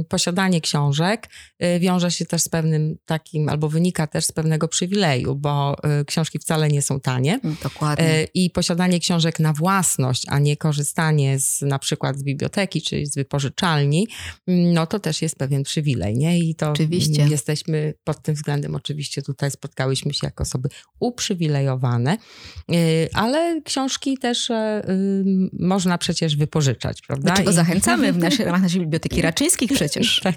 posiadanie książek y, wiąże się też z pewnym takim, albo wynika też z pewnego przywileju, bo y, książki wcale nie są tanie. Dokładnie. Y, I posiadanie książek na własność, a nie korzystanie z na przykład z biblioteki czy z wypożyczalni, mm, no to też jest pewien przywilej, nie? I to Oczywiście. mm, jesteśmy pod tym względem oczywiście tutaj spotkałyśmy się jako osoby uprzywilejowane, ale książki też y, można przecież wypożyczać, prawda? Do czego I- zachęcamy w naszej, ramach naszej biblioteki Raczyńskich przecież. Tak.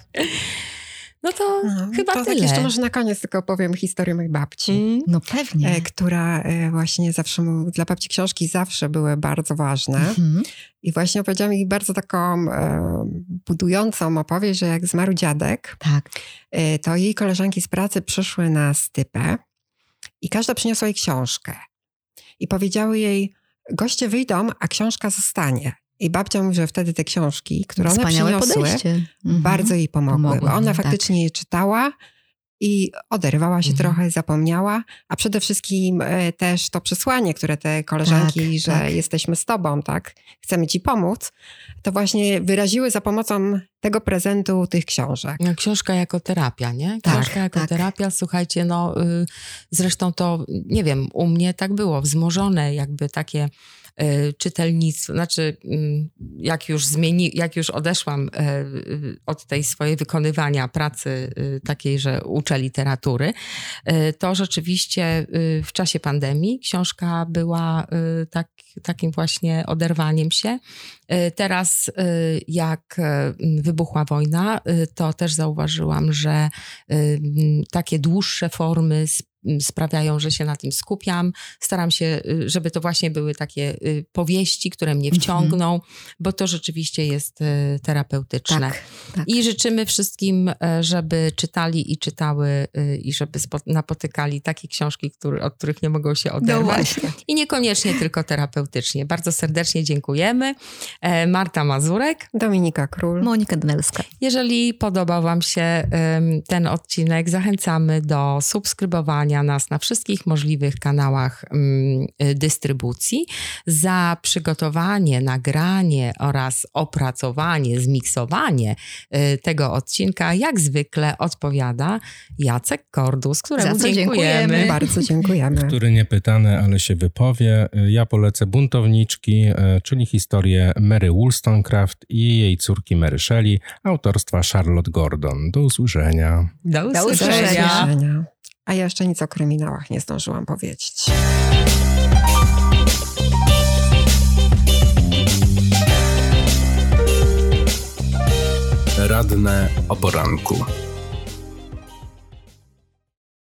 No to No, chyba to tak tyle. jeszcze może na koniec tylko opowiem historię mojej babci. Mm. No pewnie. e, która e, właśnie zawsze, mu- dla babci książki zawsze były bardzo ważne. Mhm. I właśnie opowiedziałam jej bardzo taką e, budującą opowieść, że jak zmarł dziadek, Tak. e, to jej koleżanki z pracy przyszły na stypę i każda przyniosła jej książkę. I powiedziały jej, goście wyjdą, a książka zostanie. I babcia mówi, że wtedy te książki, które one Wspaniałe przyniosły, podejście. Mhm. bardzo jej pomogły. Pomogły, bo ona tak. faktycznie je czytała i oderwała się Mhm. trochę, zapomniała, a przede wszystkim e, też to przesłanie, które te koleżanki, Tak, że tak. jesteśmy z tobą, tak, chcemy ci pomóc, to właśnie wyraziły za pomocą tego prezentu tych książek. No, książka jako terapia, nie? Tak, Książka jako tak. terapia, słuchajcie, no y, zresztą to, nie wiem, u mnie tak było, wzmożone jakby takie czytelnictwo, znaczy y, jak już zmieni, jak już odeszłam y, y, od tej swojej wykonywania pracy takiej, że uczę literatury, to rzeczywiście w czasie pandemii książka była tak, takim właśnie oderwaniem się. Teraz, jak wybuchła wojna, to też zauważyłam, że takie dłuższe formy sprawiają, że się na tym skupiam. Staram się, y, żeby to właśnie były takie y, powieści, które mnie wciągną, bo to rzeczywiście jest y, terapeutyczne. Tak, tak. I życzymy wszystkim, e, żeby czytali i czytały i żeby napotykali takie książki, które, od których nie mogą się No oderwać. właśnie. I niekoniecznie tylko terapeutycznie. Bardzo serdecznie dziękujemy. E, Marta Mazurek. Dominika Król. Monika Danelska. Jeżeli podobał Wam się ten odcinek, zachęcamy do subskrybowania nas na wszystkich możliwych kanałach mm, y, dystrybucji. Za przygotowanie, nagranie oraz opracowanie, zmiksowanie y, tego odcinka, jak zwykle odpowiada Jacek Kordus, któremu Za co dziękujemy. dziękujemy. Bardzo dziękujemy. który nie pytany, ale się wypowie. Ja polecę Buntowniczki, czyli historię Mary Wollstonecraft i jej córki Mary Shelley, autorstwa Charlotte Gordon. Do usłyszenia. Do Do Do usłyszenia. usłyszenia. A ja jeszcze nic o kryminałach nie zdążyłam powiedzieć. Radne o poranku.